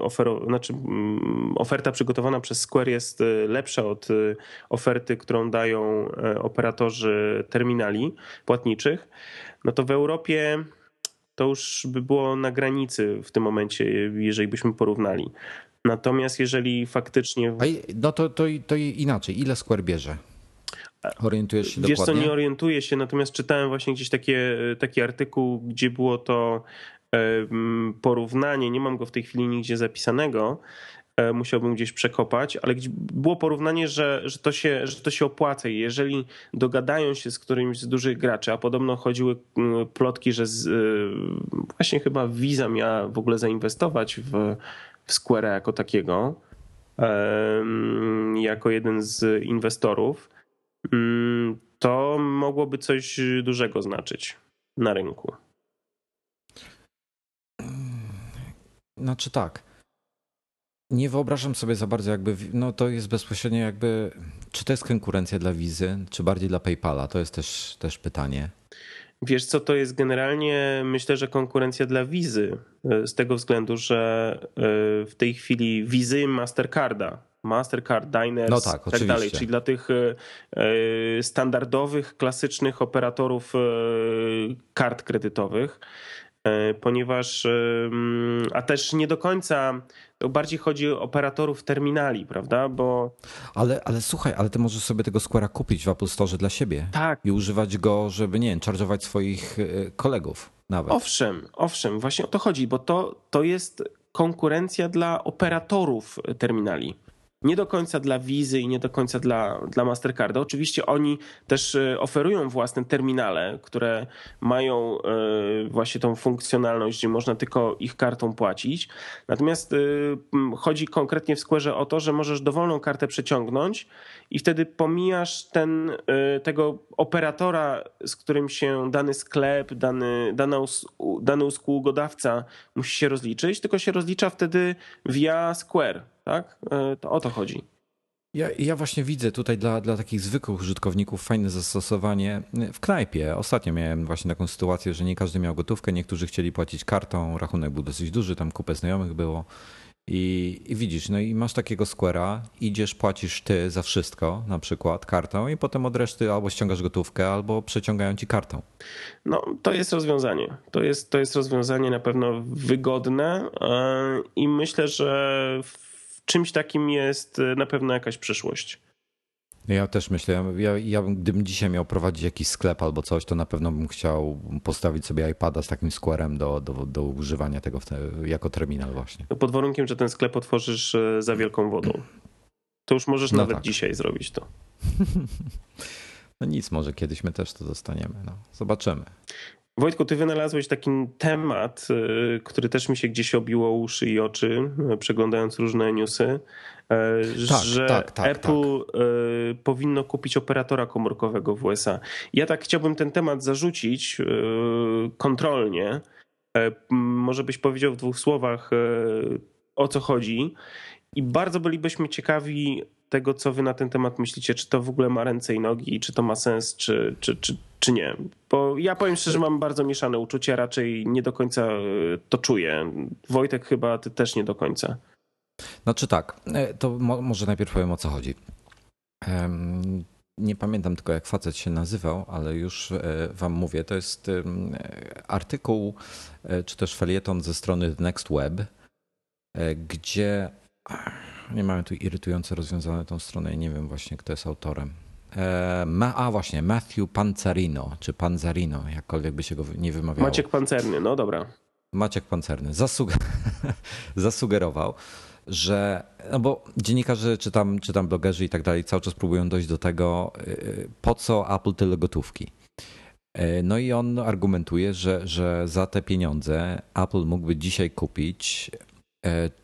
ofer, znaczy mm, oferta przygotowana przez Square jest lepsza od oferty, którą dają operatorzy terminali płatniczych, no to w Europie to już by było na granicy w tym momencie, jeżeli byśmy porównali. Natomiast jeżeli faktycznie. No to, to, to inaczej. Ile Square bierze? Orientujesz się Wiesz dokładnie? co, nie orientuję się, natomiast czytałem właśnie gdzieś takie, taki artykuł, gdzie było to porównanie, nie mam go w tej chwili nigdzie zapisanego, E, musiałbym gdzieś przekopać, ale było porównanie, że, że, to się, że to się opłaca jeżeli dogadają się z którymś z dużych graczy, a podobno chodziły mm, plotki, że z, e, właśnie chyba Visa miała w ogóle zainwestować w, w Square jako takiego, jako jeden z inwestorów, mm, to mogłoby coś dużego znaczyć na rynku. Znaczy tak nie wyobrażam sobie za bardzo jakby, no to jest bezpośrednio jakby, czy to jest konkurencja dla Wizy, czy bardziej dla PayPala? To jest też, też pytanie. Wiesz co, to jest generalnie myślę, że konkurencja dla wizy. Z tego względu, że w tej chwili wizy Mastercarda Mastercard, Diners no tak, tak dalej, czyli dla tych e, e, standardowych, klasycznych operatorów e, kart kredytowych, ponieważ a też nie do końca bardziej chodzi o operatorów terminali, prawda? Bo ale, ale słuchaj, ale ty możesz sobie tego Square'a kupić w Apple Store dla siebie tak. i używać go, żeby nie wiem, charge'ować swoich kolegów nawet. Owszem, owszem, właśnie o to chodzi, bo to, to jest konkurencja dla operatorów terminali nie do końca dla Wizy i nie do końca dla, dla Mastercarda. Oczywiście oni też e, oferują własne terminale, które mają e, właśnie tą funkcjonalność, gdzie można tylko ich kartą płacić. Natomiast e, chodzi konkretnie w Square o to, że możesz dowolną kartę przeciągnąć i wtedy pomijasz ten, tego operatora, z którym się dany sklep, dany, dany, dany usługodawca musi się rozliczyć, tylko się rozlicza wtedy via Square tak? E, to o to chodzi. Ja, ja właśnie widzę tutaj dla, dla takich zwykłych użytkowników fajne zastosowanie w knajpie. Ostatnio miałem właśnie taką sytuację, że nie każdy miał gotówkę, niektórzy chcieli płacić kartą, rachunek był dosyć duży, tam kupę znajomych było. I, I, widzisz, no i masz takiego Square'a, idziesz, płacisz ty za wszystko, na przykład kartą, i potem od reszty albo ściągasz gotówkę, albo przeciągają ci kartą. No, to jest rozwiązanie. To jest, to jest rozwiązanie na pewno wygodne e, i myślę, że czymś takim jest e, na pewno jakaś przyszłość. Ja też myślę, ja, ja gdybym dzisiaj miał prowadzić jakiś sklep albo coś, to na pewno bym chciał postawić sobie iPada z takim Square'em do, do, do używania tego te, jako terminal właśnie. Pod warunkiem, że ten sklep otworzysz e, za wielką wodą. To już możesz no nawet tak. dzisiaj zrobić to. No nic, może kiedyś my też to dostaniemy. No, zobaczymy. Wojtku, ty wynalazłeś taki temat, y, który też mi się gdzieś obiło uszy i oczy, y, przeglądając różne newsy, y, tak, że tak, tak, Apple tak. powinno kupić operatora komórkowego w USA. Ja tak chciałbym ten temat zarzucić kontrolnie. Może byś powiedział w dwóch słowach, o co chodzi. I bardzo bylibyśmy ciekawi tego, co wy na ten temat myślicie, czy to w ogóle ma ręce i nogi, czy to ma sens, czy, czy, czy, czy nie. Bo ja powiem szczerze, mam bardzo mieszane uczucia, raczej nie do końca e, to czuję. Wojtek chyba ty też nie do końca. Znaczy tak, e, to może najpierw powiem o co chodzi. Nie pamiętam tylko jak facet się nazywał, ale już e, wam mówię, to jest artykuł czy też felieton ze strony Next Web, gdzie nie mamy tu irytująco rozwiązane tą stronę i nie wiem właśnie, kto jest autorem. E, ma, a właśnie, Matthew Panzarino, czy Panzarino, jakkolwiek by się go nie wymawiało. Maciek Pancerny, no dobra. Maciek Pancerny zasug zasugerował, że, no bo dziennikarze, czy tam, czy tam blogerzy i tak dalej cały czas próbują dojść do tego, y, po co Apple tyle gotówki. E, no i on argumentuje, że, że za te pieniądze Apple mógłby dzisiaj kupić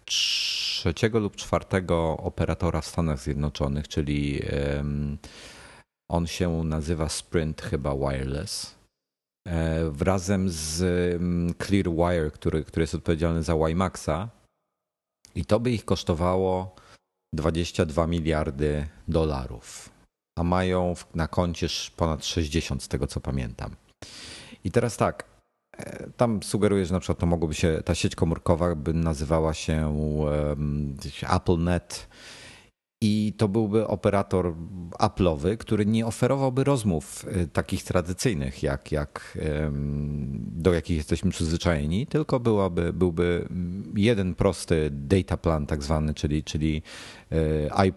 trzeciego lub czwartego operatora w Stanach Zjednoczonych, czyli on się nazywa Sprint chyba Wireless. E, wrazem z Clearwire, który, który jest odpowiedzialny za WiMaxa. I to by ich kosztowało 22 miliardy dolarów. A mają na koncie ponad 60 z tego co pamiętam. I teraz tak, tam sugeruję, że na przykład to mogłoby się, ta sieć komórkowa by nazywała się AppleNet. I to byłby operator Apple'owy, który nie oferowałby rozmów y, takich tradycyjnych, jak, jak do jakich jesteśmy przyzwyczajeni, tylko byłaby, byłby jeden prosty data plan tak zwany, czyli, czyli y, i+,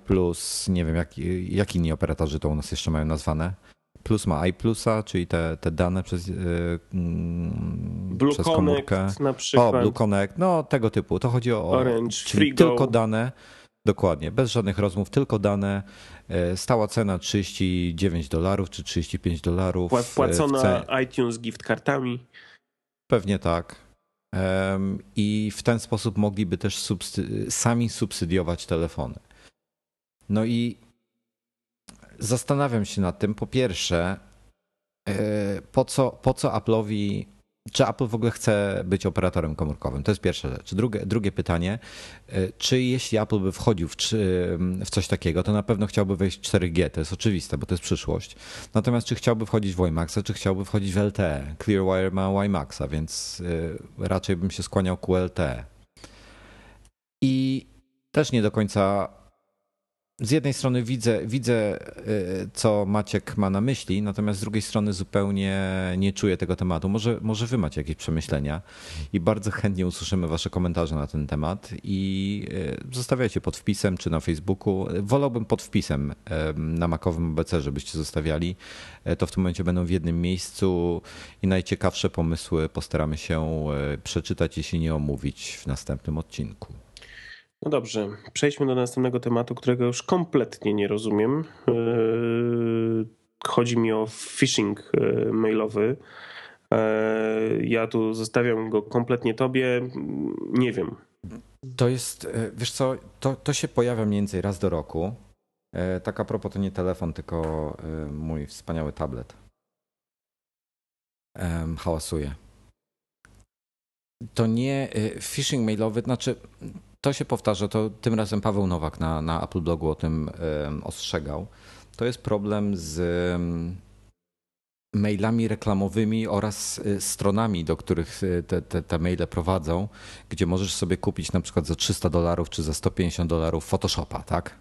nie wiem, jak, jak inni operatorzy to u nas jeszcze mają nazwane, Plus ma iPlusa, czyli te, te dane przez, yy, Blue przez komórkę. na przykład. O, Blue Connect, no tego typu. To chodzi o Orange, czyli tylko dane. Dokładnie, bez żadnych rozmów, tylko dane. E, stała cena 39 dolarów czy 35 dolarów. E, płacona iTunes gift kartami. Pewnie tak. I w ten sposób mogliby też substy sami subsydiować telefony. No i zastanawiam się nad tym. Po pierwsze, e, po co, po co Apple'owi czy Apple w ogóle chce być operatorem komórkowym? To jest pierwsza rzecz. Drugie, drugie pytanie, y, czy jeśli Apple by wchodził w, w, coś takiego, to na pewno chciałby wejść w 4G, to jest oczywiste, bo to jest przyszłość. Natomiast czy chciałby wchodzić w WiMaxa, czy chciałby wchodzić w LTE? Clearwire ma WiMaxa, więc y, raczej bym się skłaniał ku LTE. I też nie do końca z jednej strony widzę, widzę, y, co Maciek ma na myśli, natomiast z drugiej strony zupełnie nie czuję tego tematu. Może, może wy macie jakieś przemyślenia i bardzo chętnie usłyszymy wasze komentarze na ten temat i y, zostawiajcie pod wpisem czy na Facebooku. Wolałbym pod wpisem na makowym ABC, żebyście zostawiali. E, to w tym momencie będą w jednym miejscu i najciekawsze pomysły postaramy się e, przeczytać, jeśli nie omówić w następnym odcinku. No dobrze, przejdźmy do następnego tematu, którego już kompletnie nie rozumiem. Yy, chodzi mi o phishing yy, mailowy. Yy, ja tu zostawiam go kompletnie tobie. Nie wiem. To jest, wiesz co, to, to się pojawia mniej więcej raz do roku. Tak a propos to nie telefon, tylko mój wspaniały tablet. Hałasuje. To nie phishing mailowy, znaczy to się powtarza, to tym razem Paweł Nowak na, na Apple Blogu o tym ostrzegał. To jest problem z mailami reklamowymi oraz y, stronami, do których y, te, te, te, maile prowadzą, gdzie możesz sobie kupić na przykład za 300 dolarów czy za 150 dolarów Photoshopa, tak?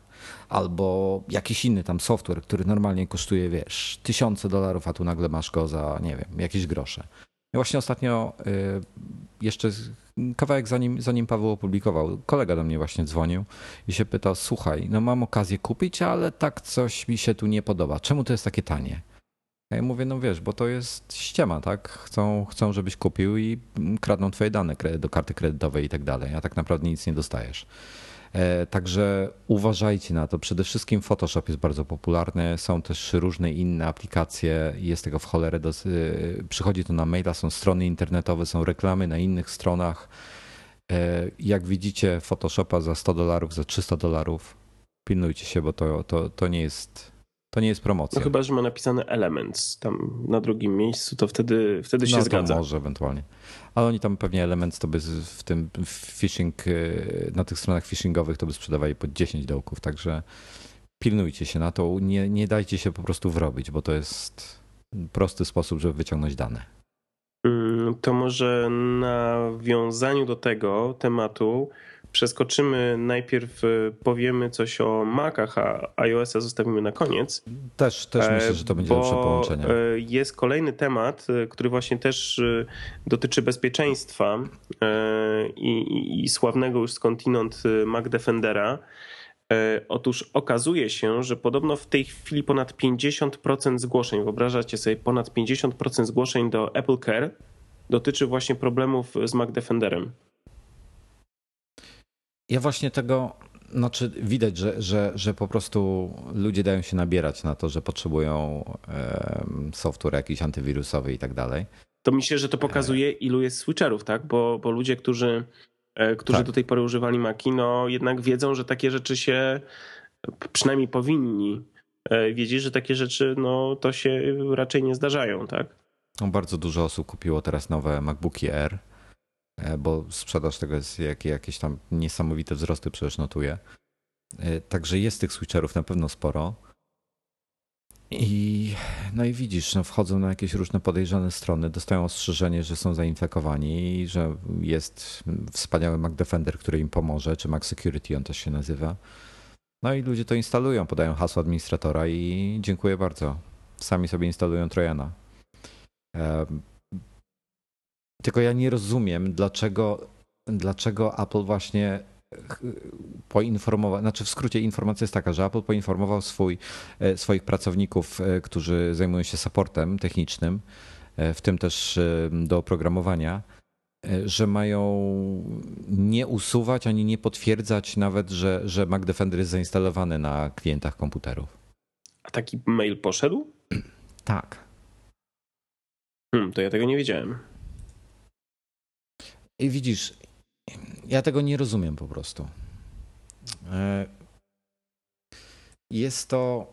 Albo jakiś inny tam software, który normalnie kosztuje, wiesz, tysiące dolarów, a tu nagle masz go za, nie wiem, jakieś grosze. Ja właśnie ostatnio y, jeszcze kawałek zanim, zanim Paweł opublikował, kolega do mnie właśnie dzwonił i się pytał, słuchaj, no mam okazję kupić, ale tak coś mi się tu nie podoba. Czemu to jest takie tanie? Ja mówię, no wiesz, bo to jest ściema, tak? Chcą, chcą żebyś kupił i kradną twoje dane do karty kredytowej i tak dalej, a tak naprawdę nic nie dostajesz. E, także uważajcie na to. Przede wszystkim Photoshop jest bardzo popularny. Są też różne inne aplikacje. Jest tego w cholerę. Do, e, przychodzi to na maila, są strony internetowe, są reklamy na innych stronach. E, jak widzicie Photoshopa za 100 dolarów, za 300 dolarów, pilnujcie się, bo to, to, to nie jest to nie jest promocja. No chyba, że ma napisane Elements tam na drugim miejscu, to wtedy, wtedy się no, zgadza. może ewentualnie. Ale oni tam pewnie Elements to by w tym phishing, y, na tych stronach phishingowych to by sprzedawali po 10 dołków, także pilnujcie się na to, nie, nie dajcie się po prostu wrobić, bo to jest prosty sposób, żeby wyciągnąć dane. Mm, to może nawiązaniu do tego tematu przeskoczymy najpierw, y, powiemy coś o Macach, a iOS-a zostawimy na koniec. Też, też e, myślę, że to będzie lepsze połączenie. E, jest kolejny temat, który właśnie też dotyczy bezpieczeństwa e, i, i sławnego już skądinąd Mac Defendera. Otóż okazuje się, że podobno w tej chwili ponad 50% zgłoszeń, wyobrażacie sobie, ponad 50% zgłoszeń do Apple Care dotyczy właśnie problemów z Mac Defenderem. Ja właśnie tego, znaczy widać, że, że, że po prostu ludzie dają się nabierać na to, że potrzebują software jakiś antywirusowy i tak dalej. To myślę, że to pokazuje, ilu jest switcherów, tak? Bo, bo ludzie, którzy, e, którzy tak. do tej pory używali Maki, no jednak wiedzą, że takie rzeczy się przynajmniej powinni e, wiedzieć, że takie rzeczy no, to się raczej nie zdarzają, tak? No, bardzo dużo osób kupiło teraz nowe MacBooki E, bo sprzedaż tego jest jak, jakieś tam niesamowite wzrosty przecież notuje. E, także jest tych switcherów na pewno sporo. I no i widzisz, no wchodzą na jakieś różne podejrzane strony, dostają ostrzeżenie, że są zainfekowani że jest wspaniały Mac Defender, który im pomoże, czy Mac Security on też się nazywa. No i ludzie to instalują, podają hasło administratora i dziękuję bardzo. Sami sobie instalują Trojana. E, tylko ja nie rozumiem, dlaczego, dlaczego Apple właśnie poinformował, znaczy w skrócie informacja jest taka, że Apple poinformował swój, e, swoich pracowników, e, którzy zajmują się supportem technicznym, e, w tym też do oprogramowania, że mają nie usuwać ani nie potwierdzać nawet, że, że Mac Defender jest zainstalowany na klientach komputerów. A taki mail poszedł? Tak. Hmm, to ja tego nie wiedziałem. I widzisz, ja tego nie rozumiem po prostu. E, jest to.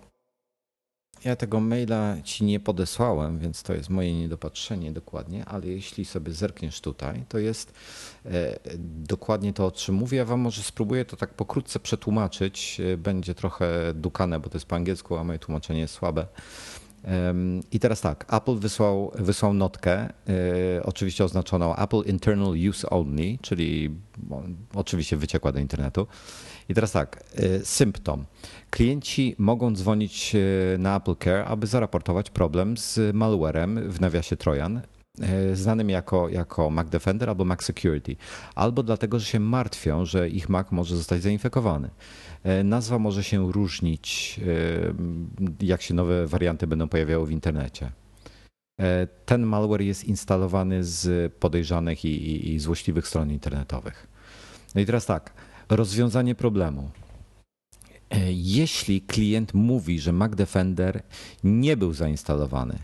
ja tego maila ci nie podesłałem, więc to jest moje niedopatrzenie dokładnie, ale jeśli sobie zerkniesz tutaj, to jest e, dokładnie to, o czym mówię. Ja wam może spróbuję to tak pokrótce przetłumaczyć. E, będzie trochę dukane, bo to jest po angielsku, a moje tłumaczenie jest słabe. I teraz tak, Apple wysłał, wysłał notkę, e, oczywiście oznaczoną Apple Internal Use Only, czyli oczywiście wyciekła do internetu. I teraz tak, y, symptom. Klienci mogą dzwonić y, na Apple Care, aby zaraportować problem z malwarem w nawiasie Trojan, znanym jako, jako Mac Defender albo Mac Security, albo dlatego, że się martwią, że ich Mac może zostać zainfekowany. Nazwa może się różnić, jak się nowe warianty będą pojawiały w internecie. Ten malware jest instalowany z podejrzanych i, i, i złośliwych stron internetowych. No i teraz tak, Rozwiązanie problemu. E, jeśli klient mówi, że Mac Defender nie był zainstalowany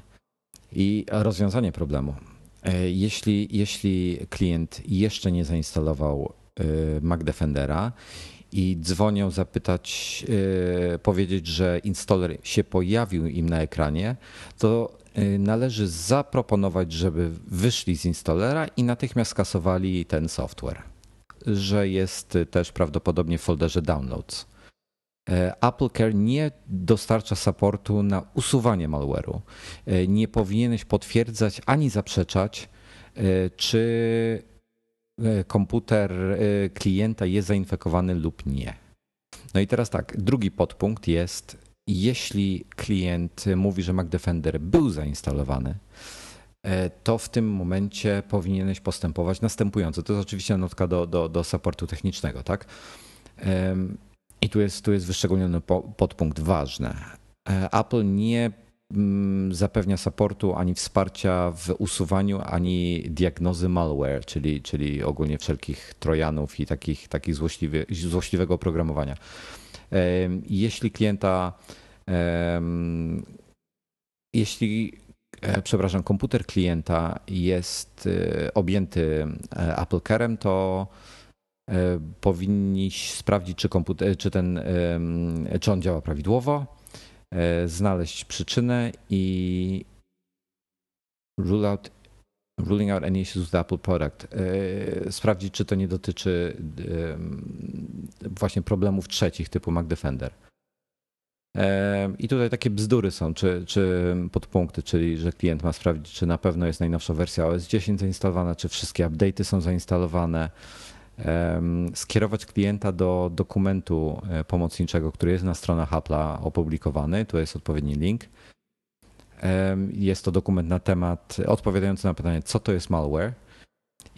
i rozwiązanie problemu. E, jeśli, jeśli klient jeszcze nie zainstalował e, Mac Defendera i dzwonią zapytać, powiedzieć, że installer się pojawił im na ekranie, to należy zaproponować, żeby wyszli z installera i natychmiast skasowali ten software że jest też prawdopodobnie w folderze downloads. E, Apple Care nie dostarcza supportu na usuwanie malware'u. E, nie powinieneś potwierdzać ani zaprzeczać, e, czy komputer klienta jest zainfekowany lub nie. No i teraz tak, drugi podpunkt jest, jeśli klient mówi, że Mac Defender był zainstalowany, to w tym momencie powinieneś postępować następująco. To jest oczywiście notka do, do, do supportu technicznego, tak? I tu jest, tu jest wyszczególniony podpunkt ważny. E, Apple nie mm, zapewnia supportu ani wsparcia w usuwaniu, ani diagnozy malware, czyli, czyli ogólnie wszelkich trojanów i takich, takich złośliwy, złośliwego oprogramowania. Jeśli klienta jeśli E, przepraszam, komputer klienta jest e, objęty e, Apple Carem, to powinniś sprawdzić, czy, komputer, czy, ten, czy on działa prawidłowo, znaleźć przyczynę i rule out, ruling out any issues with Apple product. Sprawdzić, czy to nie dotyczy właśnie problemów trzecich typu Mac Defender. I tutaj takie bzdury są, czy, czy podpunkty, czyli że klient ma sprawdzić, czy na pewno jest najnowsza wersja OS 10 zainstalowana, czy wszystkie update'y są zainstalowane. Skierować klienta do dokumentu e, pomocniczego, który jest na stronach Apple'a opublikowany. Tu jest odpowiedni link. Jest to dokument na temat odpowiadający na pytanie, co to jest malware,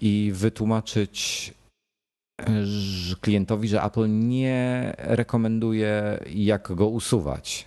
i wytłumaczyć klientowi, że Apple nie rekomenduje, jak go usuwać.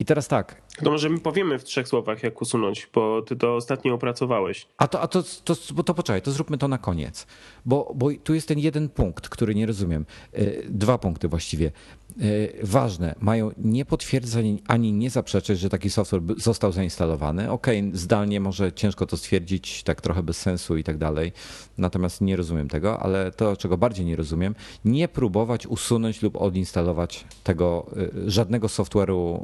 I teraz tak. To może my powiemy w trzech słowach, jak usunąć, bo ty to ostatnio opracowałeś. A to, a to, to, to, to poczekaj, to zróbmy to na koniec. Bo, bo tu jest ten jeden punkt, który nie rozumiem. E, dwa punkty właściwie. E, ważne, mają nie potwierdzać ani nie zaprzeczać, że taki software został zainstalowany. Ok, zdalnie może ciężko to stwierdzić, tak trochę bez sensu i tak dalej. Natomiast nie rozumiem tego, ale to, czego bardziej nie rozumiem, nie próbować usunąć lub odinstalować tego e, żadnego software'u,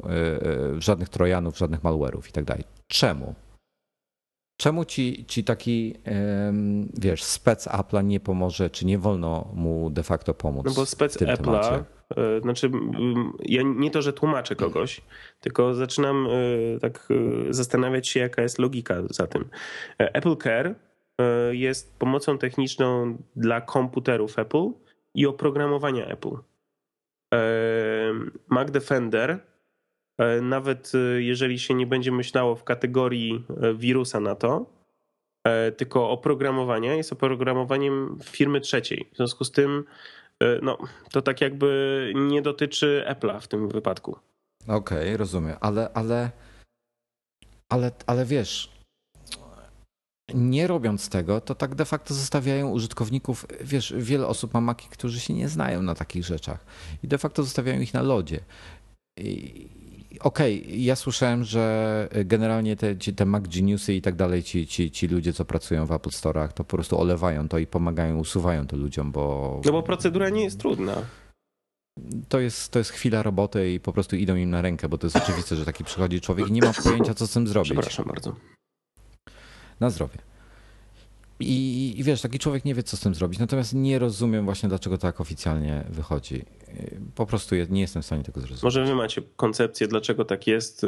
żadnych trojanów, żadnych malware'ów i tak dalej. Czemu? Czemu ci, ci taki, wiesz, spec Apple'a nie pomoże, czy nie wolno mu de facto pomóc? No bo spec Apple'a, e, znaczy ja nie to, że tłumaczę kogoś, tylko zaczynam e, tak e, zastanawiać się, jaka jest logika za tym. Apple Care jest pomocą techniczną dla komputerów Apple i oprogramowania Apple. Mac Defender E, nawet e, jeżeli się nie będzie myślało w kategorii e, wirusa na to, tylko oprogramowania, jest oprogramowaniem firmy trzeciej. W związku z tym, no, to tak jakby nie dotyczy Apple'a w tym wypadku. Okej, okay, rozumiem, ale, ale, ale, ale wiesz, nie robiąc tego, to tak de facto zostawiają użytkowników, wiesz, wiele osób ma maki, którzy się nie znają na takich rzeczach i de facto zostawiają ich na lodzie. I, Okej, okay, ja słyszałem, że generalnie te, te Mac Geniusy i tak dalej, ci, ci, ci ludzie, co pracują w Apple Store'ach, to po prostu olewają to i pomagają, usuwają to ludziom, bo... No bo procedura nie jest trudna. to jest, to jest chwila roboty i po prostu idą im na rękę, bo to jest oczywiste, że taki przychodzi człowiek i nie ma pojęcia, co z tym zrobić. Przepraszam bardzo. Na zdrowie. I, I, wiesz, taki człowiek nie wie, co z tym zrobić. Natomiast nie rozumiem właśnie, dlaczego tak oficjalnie wychodzi. Po prostu nie jestem w stanie tego zrozumieć. Może wy macie koncepcję, dlaczego tak jest.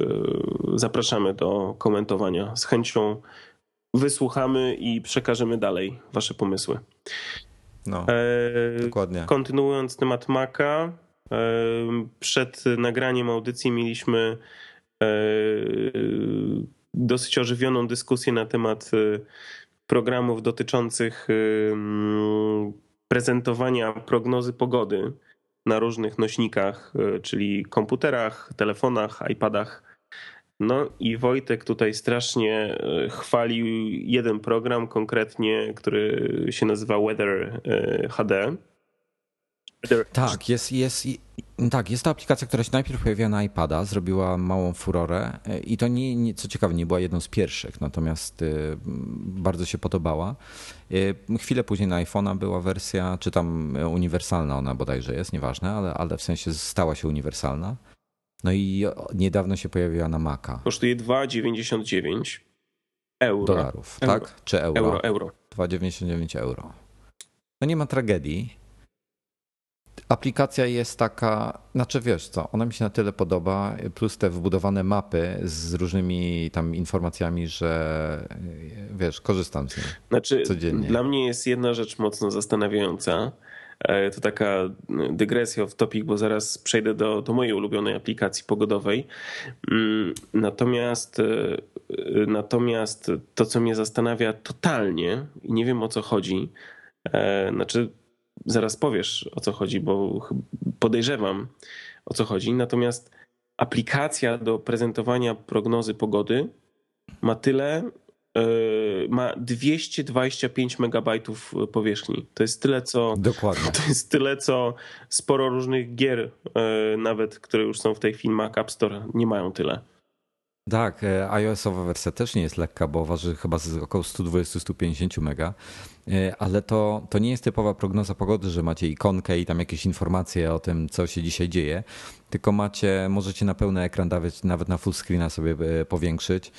Zapraszamy do komentowania. Z chęcią wysłuchamy i przekażemy dalej wasze pomysły. No, e, dokładnie. Kontynuując temat Maca, e, przed nagraniem audycji mieliśmy e, dosyć ożywioną dyskusję na temat e, programów dotyczących prezentowania prognozy pogody na różnych nośnikach, czyli komputerach, telefonach, iPadach no i Wojtek tutaj strasznie e, chwalił jeden program konkretnie, który się nazywa Weather HD. Tak, jest, jest, tak, jest to aplikacja, która się najpierw pojawiła na iPada, zrobiła małą furorę e, i to nie, nie, co ciekawe, nie była jedną z pierwszych, natomiast e, bardzo się podobała. Chwilę później na iPhone'a była wersja, czy tam uniwersalna ona bodajże jest, nieważne, ale, ale w sensie stała się uniwersalna. No i niedawno się pojawiła na Maca. Kosztuje 2,99 euro. Dolarów, euro. tak? Czy euro? Euro, euro. 2,99 euro. No nie ma tragedii. Aplikacja jest taka, znaczy wiesz co, ona mi się na tyle podoba, plus te wbudowane mapy z różnymi tam informacjami, że wiesz, korzystam z niej znaczy, codziennie. Dla mnie jest jedna rzecz mocno zastanawiająca E, to taka dygresja w topic, bo zaraz przejdę do, do mojej ulubionej aplikacji pogodowej. Mm, natomiast, e, natomiast to, co mnie zastanawia totalnie i nie wiem o co chodzi, e, znaczy zaraz powiesz o co chodzi, bo podejrzewam o co chodzi. Natomiast aplikacja do prezentowania prognozy pogody ma tyle E, ma 225 megabajtów powierzchni. To jest tyle, co. Dokładnie. To jest tyle, co sporo różnych gier, e, nawet które już są w tej chwili Mac App Store, nie mają tyle. Tak, e, iOS-owa wersja też nie jest lekka, bo waży chyba około 120-150 mega, ale to, to nie jest typowa prognoza pogody, że macie ikonkę i tam jakieś informacje o tym, co się dzisiaj dzieje, tylko macie, możecie na pełny ekran dawać, nawet na full screena sobie powiększyć.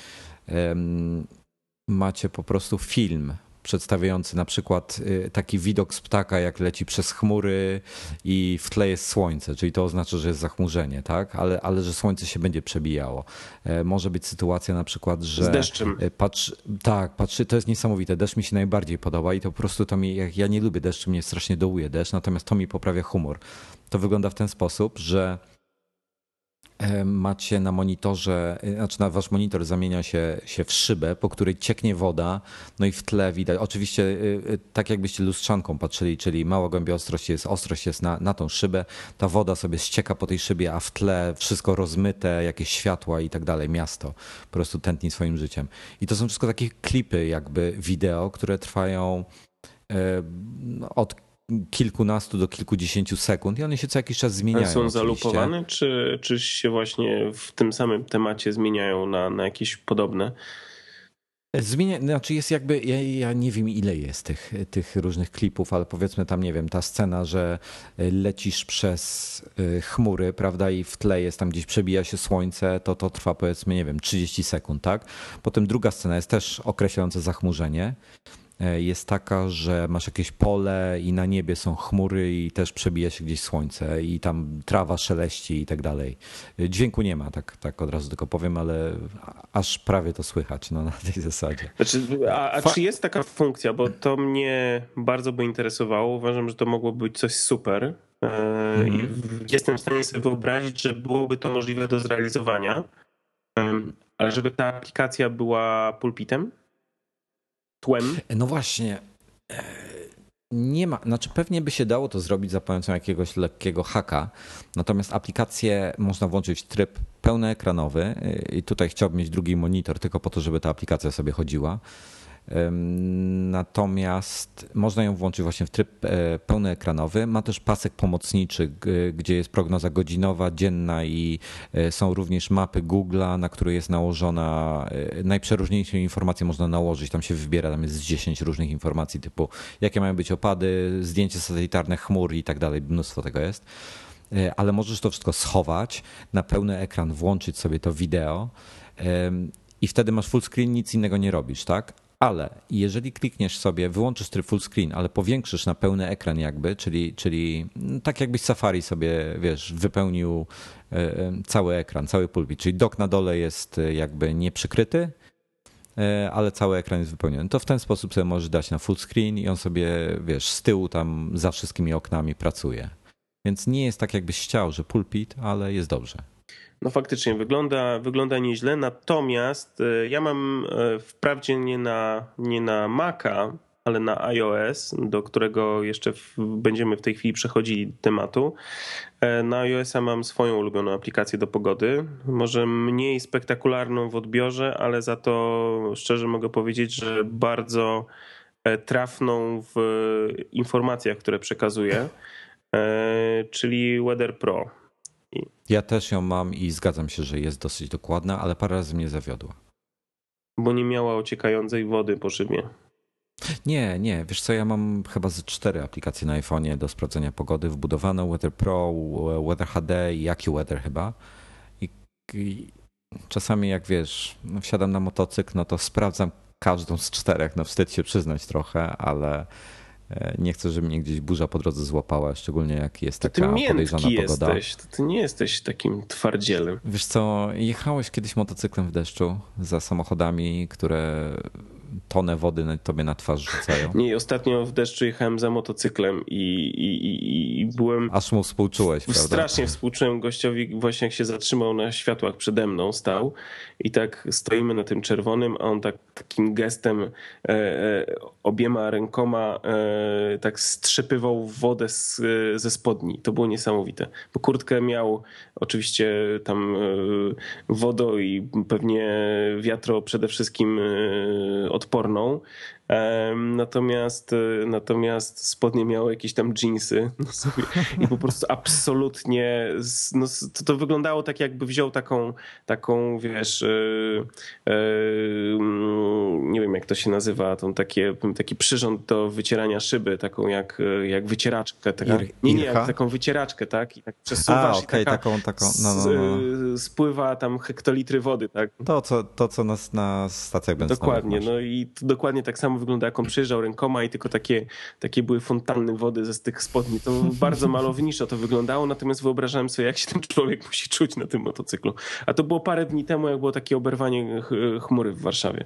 Macie po prostu film przedstawiający na przykład y, taki widok z ptaka, jak leci przez chmury i w tle jest słońce, czyli to oznacza, że jest zachmurzenie, tak? Ale, ale że słońce się będzie przebijało. E, może być sytuacja na przykład, że... Z deszczem. E, patrz, tak, patrzy, to jest niesamowite. Deszcz mi się najbardziej podoba i to po prostu to mi, jak ja nie lubię deszczu, mnie strasznie dołuje deszcz, natomiast to mi poprawia humor. To wygląda w ten sposób, że macie na monitorze, e, znaczy na wasz monitor zamienia się, się w szybę, po której cieknie woda, no i w tle widać, oczywiście e, tak jakbyście lustrzanką patrzyli, czyli mała głębia ostrości jest, ostrość jest na, na tą szybę, ta woda sobie ścieka po tej szybie, a w tle wszystko rozmyte, jakieś światła i tak dalej, miasto po prostu tętni swoim życiem. I to są wszystko takie klipy jakby wideo, które trwają od kilkunastu do kilkudziesięciu sekund i one się co jakiś czas zmieniają. są zalupowane, czy, czy się właśnie w tym samym temacie zmieniają na, na jakieś podobne? Zmienia, znaczy jest jakby, ja, ja, nie wiem ile jest tych, tych różnych klipów, ale powiedzmy tam, nie wiem, ta scena, że lecisz przez y, chmury, prawda, i w tle jest tam gdzieś przebija się słońce, to to trwa powiedzmy, nie wiem, 30 sekund, tak? Potem druga scena jest też określająca zachmurzenie jest taka, że masz jakieś pole i na niebie są chmury i też przebija się gdzieś słońce i tam trawa szeleści i tak dalej. E, dźwięku nie ma, tak, tak od razu tylko powiem, ale aż prawie to słychać no, na tej zasadzie. Znaczy, a, a czy jest taka funkcja, bo to mnie bardzo by interesowało. Uważam, że to mogłoby być coś super. Mm -hmm. Jestem w stanie sobie wyobrazić, że byłoby to możliwe do zrealizowania, ale żeby ta aplikacja była pulpitem, tłem? No właśnie. E, nie ma, znaczy pewnie by się dało to zrobić za pomocą jakiegoś lekkiego haka, natomiast aplikację można włączyć w tryb pełnoekranowy e, i tutaj chciałbym mieć drugi monitor tylko po to, żeby ta aplikacja sobie chodziła. Natomiast można ją włączyć właśnie w tryb e, pełnoekranowy. Ma też pasek pomocniczy, gdzie jest prognoza godzinowa, dzienna i e, są również mapy Google'a, na które jest nałożona e, najprzeróżniejsze informacje można nałożyć. Tam się wybiera, tam jest 10 różnych informacji typu jakie mają być opady, zdjęcie satelitarne chmur i tak dalej. Mnóstwo tego jest. ale możesz to wszystko schować, na pełny ekran włączyć sobie to wideo i wtedy masz full screen, nic innego nie robisz, tak? Ale jeżeli klikniesz sobie, wyłączysz tryb full screen, ale powiększysz na pełny ekran jakby, czyli, czyli tak jakbyś Safari sobie, wiesz, wypełnił cały ekran, cały pulpit, czyli dok na dole jest jakby nieprzykryty, ale cały ekran jest wypełniony. To w ten sposób sobie możesz dać na full screen i on sobie, wiesz, z tyłu tam za wszystkimi oknami pracuje. Więc nie jest tak, jakbyś chciał, że pulpit, ale jest dobrze. No faktycznie wygląda, wygląda nieźle, natomiast e, ja mam e, wprawdzie nie na, nie na Maca, ale na iOS, do którego jeszcze będziemy w tej chwili przechodzili tematu. E, na iOS-a mam swoją ulubioną aplikację do pogody. Może mniej spektakularną w odbiorze, ale za to szczerze mogę powiedzieć, że bardzo trafną w informacjach, które przekazuje, czyli Weather Pro. Ja też ją mam i zgadzam się, że jest dosyć dokładna, ale parę razy mnie zawiodła. Bo nie miała ociekającej wody po szybie. Nie, nie. Wiesz co, ja mam chyba ze cztery aplikacje na iPhone'ie do sprawdzenia pogody wbudowane. Weather Pro, Weather HD i AccuWeather chyba. I, I, czasami jak wiesz, wsiadam na motocykl, no to sprawdzam każdą z czterech. No wstyd się przyznać trochę, ale nie chcę, żeby mnie gdzieś burza po drodze złapała, szczególnie jak jest taka ty podejrzana pogoda. Jesteś, to ty nie jesteś takim twardzielem. Wiesz co, jechałeś kiedyś motocyklem w deszczu za samochodami, które tonę wody na tobie na twarz rzucają. Nie, ostatnio w deszczu jechałem za motocyklem i, i, i, i byłem... Aż mu współczułeś, prawda? Strasznie współczułem gościowi właśnie jak się zatrzymał na światłach przede mną, stał i tak stoimy na tym czerwonym, a on tak takim gestem e, e, obiema rękoma e, tak strzepywał wodę z, ze spodni. To było niesamowite, bo kurtkę miał oczywiście tam e, wodo i pewnie wiatro przede wszystkim e, odporną. Natomiast, e, natomiast spodnie miały jakieś tam jeansy i po prostu absolutnie no, to, to wyglądało tak jakby wziął taką, taką wiesz nie wiem jak to się nazywa, tą takie, taki przyrząd do wycierania szyby, taką jak, jak wycieraczkę. Taka, nie, nie, taką wycieraczkę, tak? I tak przesuwasz A, okay, i taka, taką, taką, no, no, no. spływa tam hektolitry wody, tak? To, co, to, co na, na stacjach benzynowych Dokładnie, no i dokładnie tak samo wygląda, jak on przyjeżdżał rękoma i tylko takie, takie były fontanny wody ze tych spodni. To bardzo malowniczo to wyglądało, natomiast wyobrażałem sobie, jak się ten człowiek musi czuć na tym motocyklu. A to było parę dni temu, jak było takie oberwanie chmury w Warszawie.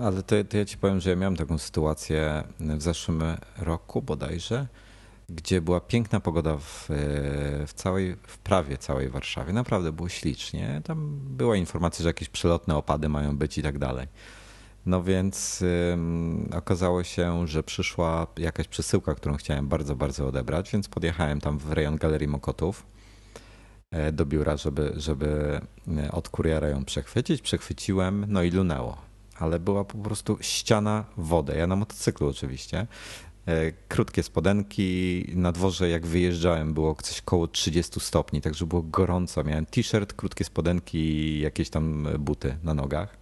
Ale to, to ja ci powiem, że ja miałem taką sytuację w zeszłym roku bodajże, gdzie była piękna pogoda w, w całej, w prawie całej Warszawie. Naprawdę było ślicznie. Tam była informacja, że jakieś przelotne opady mają być i tak dalej. No więc ym, okazało się, że przyszła jakaś przesyłka, którą chciałem bardzo, bardzo odebrać, więc podjechałem tam w rejon Galerii Mokotów e, do biura, żeby, żeby e, od kuriera ją przechwycić. Przechwyciłem, no i lunęło ale była po prostu ściana wody. Ja na motocyklu oczywiście. E, krótkie spodenki, na dworze jak wyjeżdżałem było coś koło 30 stopni, także było gorąco. Miałem t-shirt, krótkie spodenki i jakieś tam buty na nogach.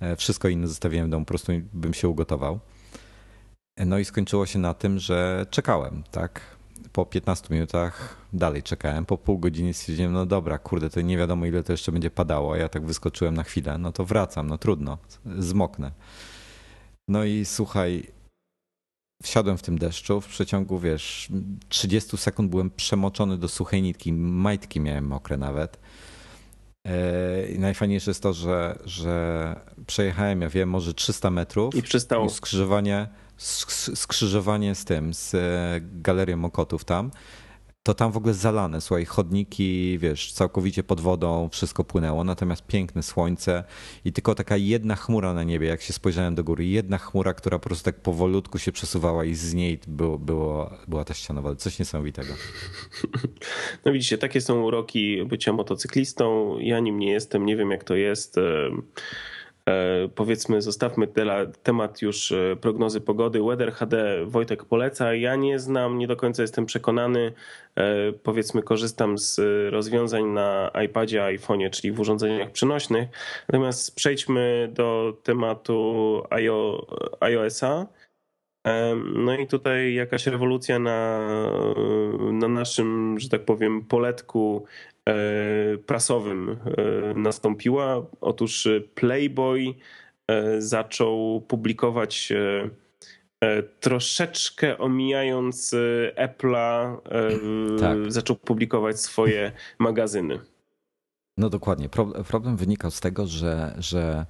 E, wszystko inne zostawiłem w domu, po prostu bym się ugotował. E, no i skończyło się na tym, że czekałem, tak? po 15 minutach dalej czekałem. Po pół godziny stwierdziłem, no dobra, kurde, to nie wiadomo ile to jeszcze będzie padało. Ja tak wyskoczyłem na chwilę, no to wracam, no trudno, zmoknę. No i słuchaj, wsiadłem w tym deszczu, w przeciągu, wiesz, 30 sekund byłem przemoczony do suchej nitki, majtki miałem mokre nawet. E, I najfajniejsze jest to, że, że przejechałem, ja wiem, może 300 metrów. I przystało. I skrzyżowanie skrzyżowanie z tym, z e, galerią Mokotów tam, to tam w ogóle zalane, słuchaj, chodniki, wiesz, całkowicie pod wodą, wszystko płynęło, natomiast piękne słońce i tylko taka jedna chmura na niebie, jak się spojrzałem do góry, jedna chmura, która po prostu tak powolutku się przesuwała i z niej było, było, była ta ściana wody. Coś niesamowitego. No widzicie, takie są uroki bycia motocyklistą. Ja nim nie jestem, nie wiem jak to jest. E, powiedzmy, zostawmy temat już e, prognozy pogody. Weather HD Wojtek poleca. Ja nie znam, nie do końca jestem przekonany. E, powiedzmy, korzystam z rozwiązań na iPadzie, iPhone'ie, czyli w urządzeniach przenośnych. Natomiast przejdźmy do tematu iOS-a. No i tutaj jakaś rewolucja na, na naszym, że tak powiem, poletku prasowym e, nastąpiła. Otóż Playboy e, zaczął publikować troszeczkę omijając Apple'a, tak. zaczął publikować swoje magazyny. No dokładnie. Problem wynikał z tego, że, że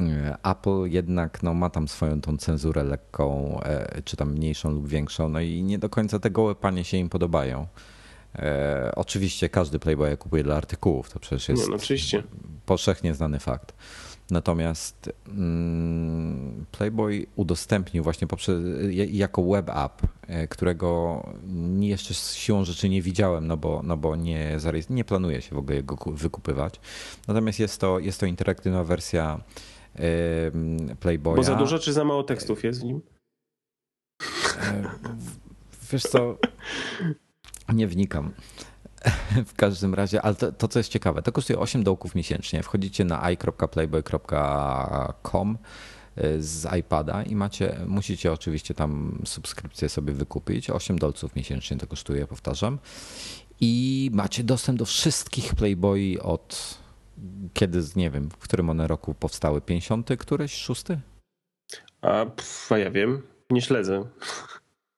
E, Apple jednak no, ma tam swoją tą cenzurę lekką, e, czy tam mniejszą lub większą, no i nie do końca te gołe panie się im podobają. E, oczywiście każdy Playboy kupuje dla artykułów, to przecież jest no, oczywiście. powszechnie znany fakt. Natomiast mm, Playboy udostępnił właśnie poprzez, jako web app, e, którego jeszcze z siłą rzeczy nie widziałem, no bo, no bo nie, nie planuje się w ogóle go wykupywać. Natomiast jest to, jest to interaktywna wersja Playboya. Bo za dużo czy za mało tekstów jest w nim? Wiesz co, nie wnikam. W każdym razie, ale to, to, co jest ciekawe, to kosztuje 8 dołków miesięcznie. Wchodzicie na i.playboy.com y, z iPada i macie, musicie oczywiście tam subskrypcję sobie wykupić. 8 dolców miesięcznie to kosztuje, powtarzam. I macie dostęp do wszystkich Playboy od kiedy, nie wiem, w którym one roku powstały? 50. któreś? Szósty? A, pff, a ja wiem, nie śledzę.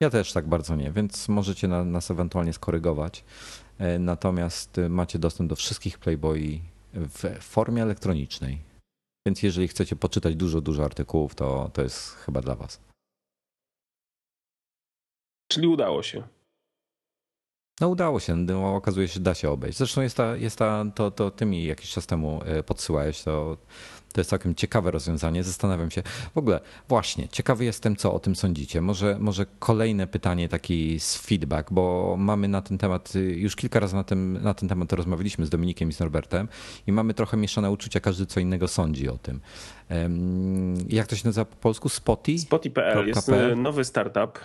Ja też tak bardzo nie, więc możecie nas ewentualnie skorygować. E, natomiast macie dostęp do wszystkich Playboy w formie elektronicznej. Więc jeżeli chcecie poczytać dużo, dużo artykułów, to, to jest chyba dla Was. Czyli udało się. No udało się, no, okazuje się, że da się obejść. Zresztą jest ta, jest ta to, to ty mi jakiś czas temu e, podsyłałeś, to, to jest całkiem ciekawe rozwiązanie. Zastanawiam się, w ogóle właśnie, ciekawy jestem, co o tym sądzicie. Może, może kolejne pytanie taki z feedback, bo mamy na ten temat, już kilka razy na, tym, na ten temat rozmawialiśmy z Dominikiem i z Norbertem i mamy trochę mieszane uczucia, każdy co innego sądzi o tym. Jak to się nazywa po polsku? Spoty? Spoty.pl jest nowy startup.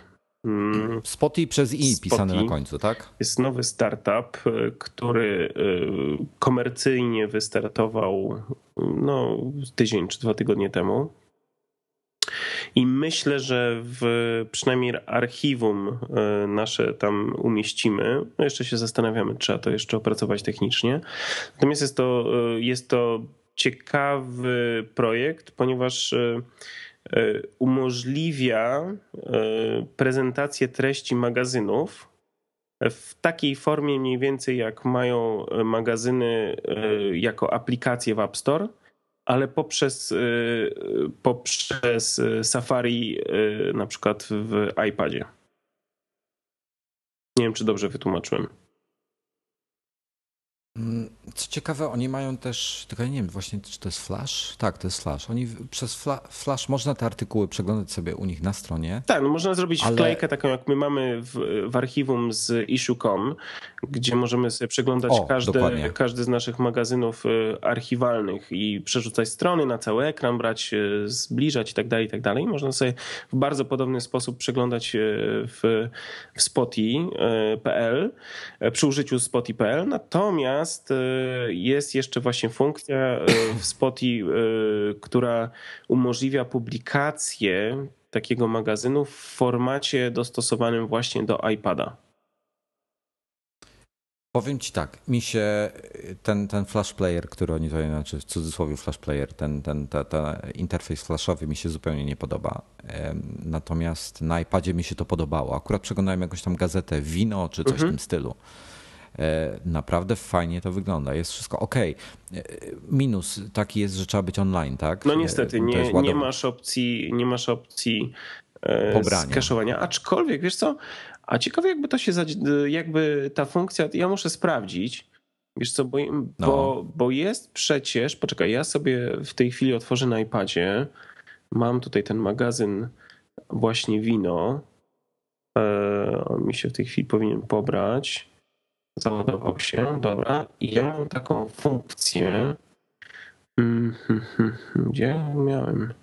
Spoty przez i Spoty pisane na końcu, tak? Jest nowy startup, y, który y, komercyjnie wystartował no, tydzień czy dwa tygodnie temu. I myślę, że w przynajmniej archiwum y, nasze tam umieścimy. No jeszcze się zastanawiamy, trzeba to jeszcze opracować technicznie. Natomiast jest to, jest to ciekawy projekt, ponieważ umożliwia e, prezentację treści magazynów w takiej formie mniej więcej jak mają magazyny e, jako aplikacje w App Store, ale poprzez, poprzez Safari na przykład w iPadzie. Nie wiem, czy dobrze wytłumaczyłem. Co ciekawe, oni mają też, tylko ja nie wiem właśnie, czy to jest Flash? Tak, to jest Flash. Oni przez fla, Flash można te artykuły przeglądać sobie u nich na stronie. Tak, no można zrobić ale... wklejkę taką, jak my mamy w, w archiwum z issue.com, gdzie możemy sobie przeglądać o, każdy, każdy z naszych magazynów y, archiwalnych i przerzucać strony na cały ekran, brać, y, zbliżać i tak dalej, i tak dalej. Można sobie w bardzo podobny sposób przeglądać y, w, w spoty.pl przy użyciu spoty.pl. Natomiast jest jeszcze właśnie funkcja e, w Spotify, e, która umożliwia publikację takiego magazynu w formacie dostosowanym właśnie do iPada. Powiem ci tak, mi się ten, ten flash player, który oni tutaj, znaczy w cudzysłowie flash player, ten, ten, ta, ta interfejs flashowy mi się zupełnie nie podoba. Natomiast na iPadzie mi się to podobało. Akurat przeglądałem jakąś tam gazetę Wino czy coś mhm. w tym stylu. E, naprawdę fajnie to wygląda. Jest wszystko ok. E, minus taki jest, że trzeba być online, tak? No niestety, nie, nie masz opcji, nie masz opcji e, Pobrania. skaszowania. Aczkolwiek, wiesz co, a ciekawe jakby to się, jakby ta funkcja, ja muszę sprawdzić, Wiesz co, bo, no. bo, bo, jest przecież, poczekaj, ja sobie w tej chwili otworzę na iPadzie, mam tutaj ten magazyn właśnie wino, on mi się w tej chwili powinien pobrać załadował się, dobra. I ja mam taką funkcję, hmm, gdzie miałem?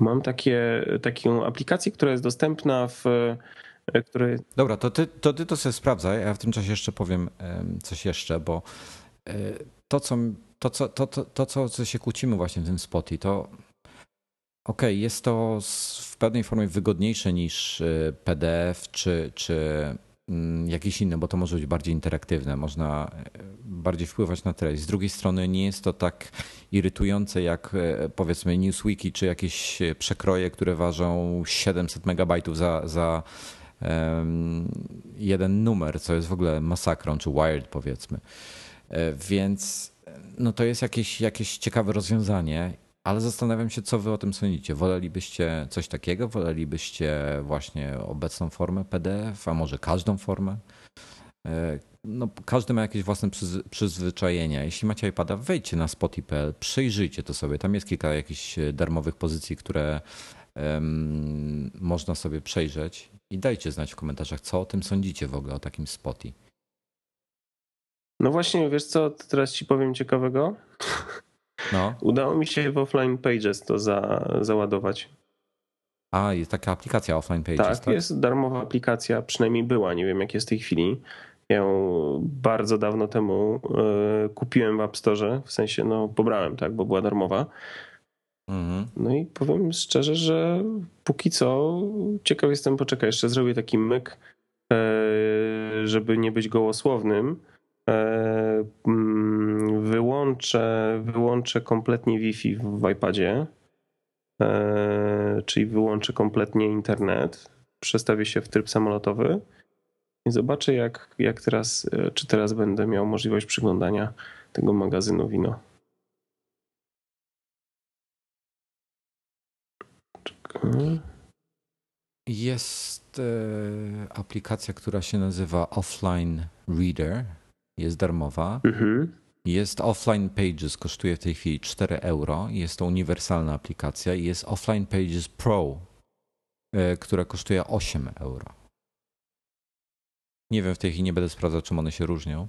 Mam takie, taką aplikację, która jest dostępna w e, który... Dobra, to ty, to ty to sobie sprawdzaj, a ja w tym czasie jeszcze powiem coś jeszcze, bo e, to, co, to, co, to, to, to, co, co się kłócimy właśnie w tym spotie, to okay, jest to w pewnej formie wygodniejsze niż y, PDF czy, czy jakieś inne, bo to może być bardziej interaktywne, można y, bardziej wpływać na treść. Z drugiej strony nie jest to tak irytujące jak y, powiedzmy Newswiki czy jakieś przekroje, które ważą 700 megabajtów za, za um, jeden numer, co jest w ogóle masakrą, czy Wired powiedzmy. E, więc no to jest jakieś, jakieś ciekawe rozwiązanie ale zastanawiam się, co wy o tym sądzicie. Wolelibyście coś takiego? Wolelibyście właśnie obecną formę PDF, a może każdą formę? E, no, każdy ma jakieś własne przyzwyczajenia. Jeśli macie iPada, wejdźcie na Spotify, przejrzyjcie to sobie. Tam jest kilka jakichś darmowych pozycji, które um, można sobie przejrzeć i dajcie znać w komentarzach, co o tym sądzicie w ogóle, o takim Spotify. No właśnie, wiesz co, teraz ci powiem ciekawego. No. Udało mi się w Offline Pages to za, załadować. A, jest taka aplikacja Offline Pages, tak? Tak, jest darmowa aplikacja, przynajmniej była, nie wiem jak jest w tej chwili. Ja ją bardzo dawno temu y, kupiłem w App Store, w sensie no pobrałem, tak, bo była darmowa. Mhm. No i powiem szczerze, że póki co ciekaw jestem, poczekaj, jeszcze zrobię taki myk, y, żeby nie być gołosłownym mm, wyłączę, wyłączę kompletnie Wi-Fi w iPadzie, e, czyli wyłączę kompletnie internet, przestawię się w tryb samolotowy i zobaczę, jak, jak teraz, e, czy teraz będę miał możliwość przyglądania tego magazynu wino. Jest aplikacja, która się nazywa Offline Reader jest darmowa. Mhm. Jest Offline Pages, kosztuje w tej chwili 4 euro. Jest to uniwersalna aplikacja. I jest Offline Pages Pro, e, która kosztuje 8 euro. Nie wiem, w tej chwili nie będę sprawdzał, czym one się różnią,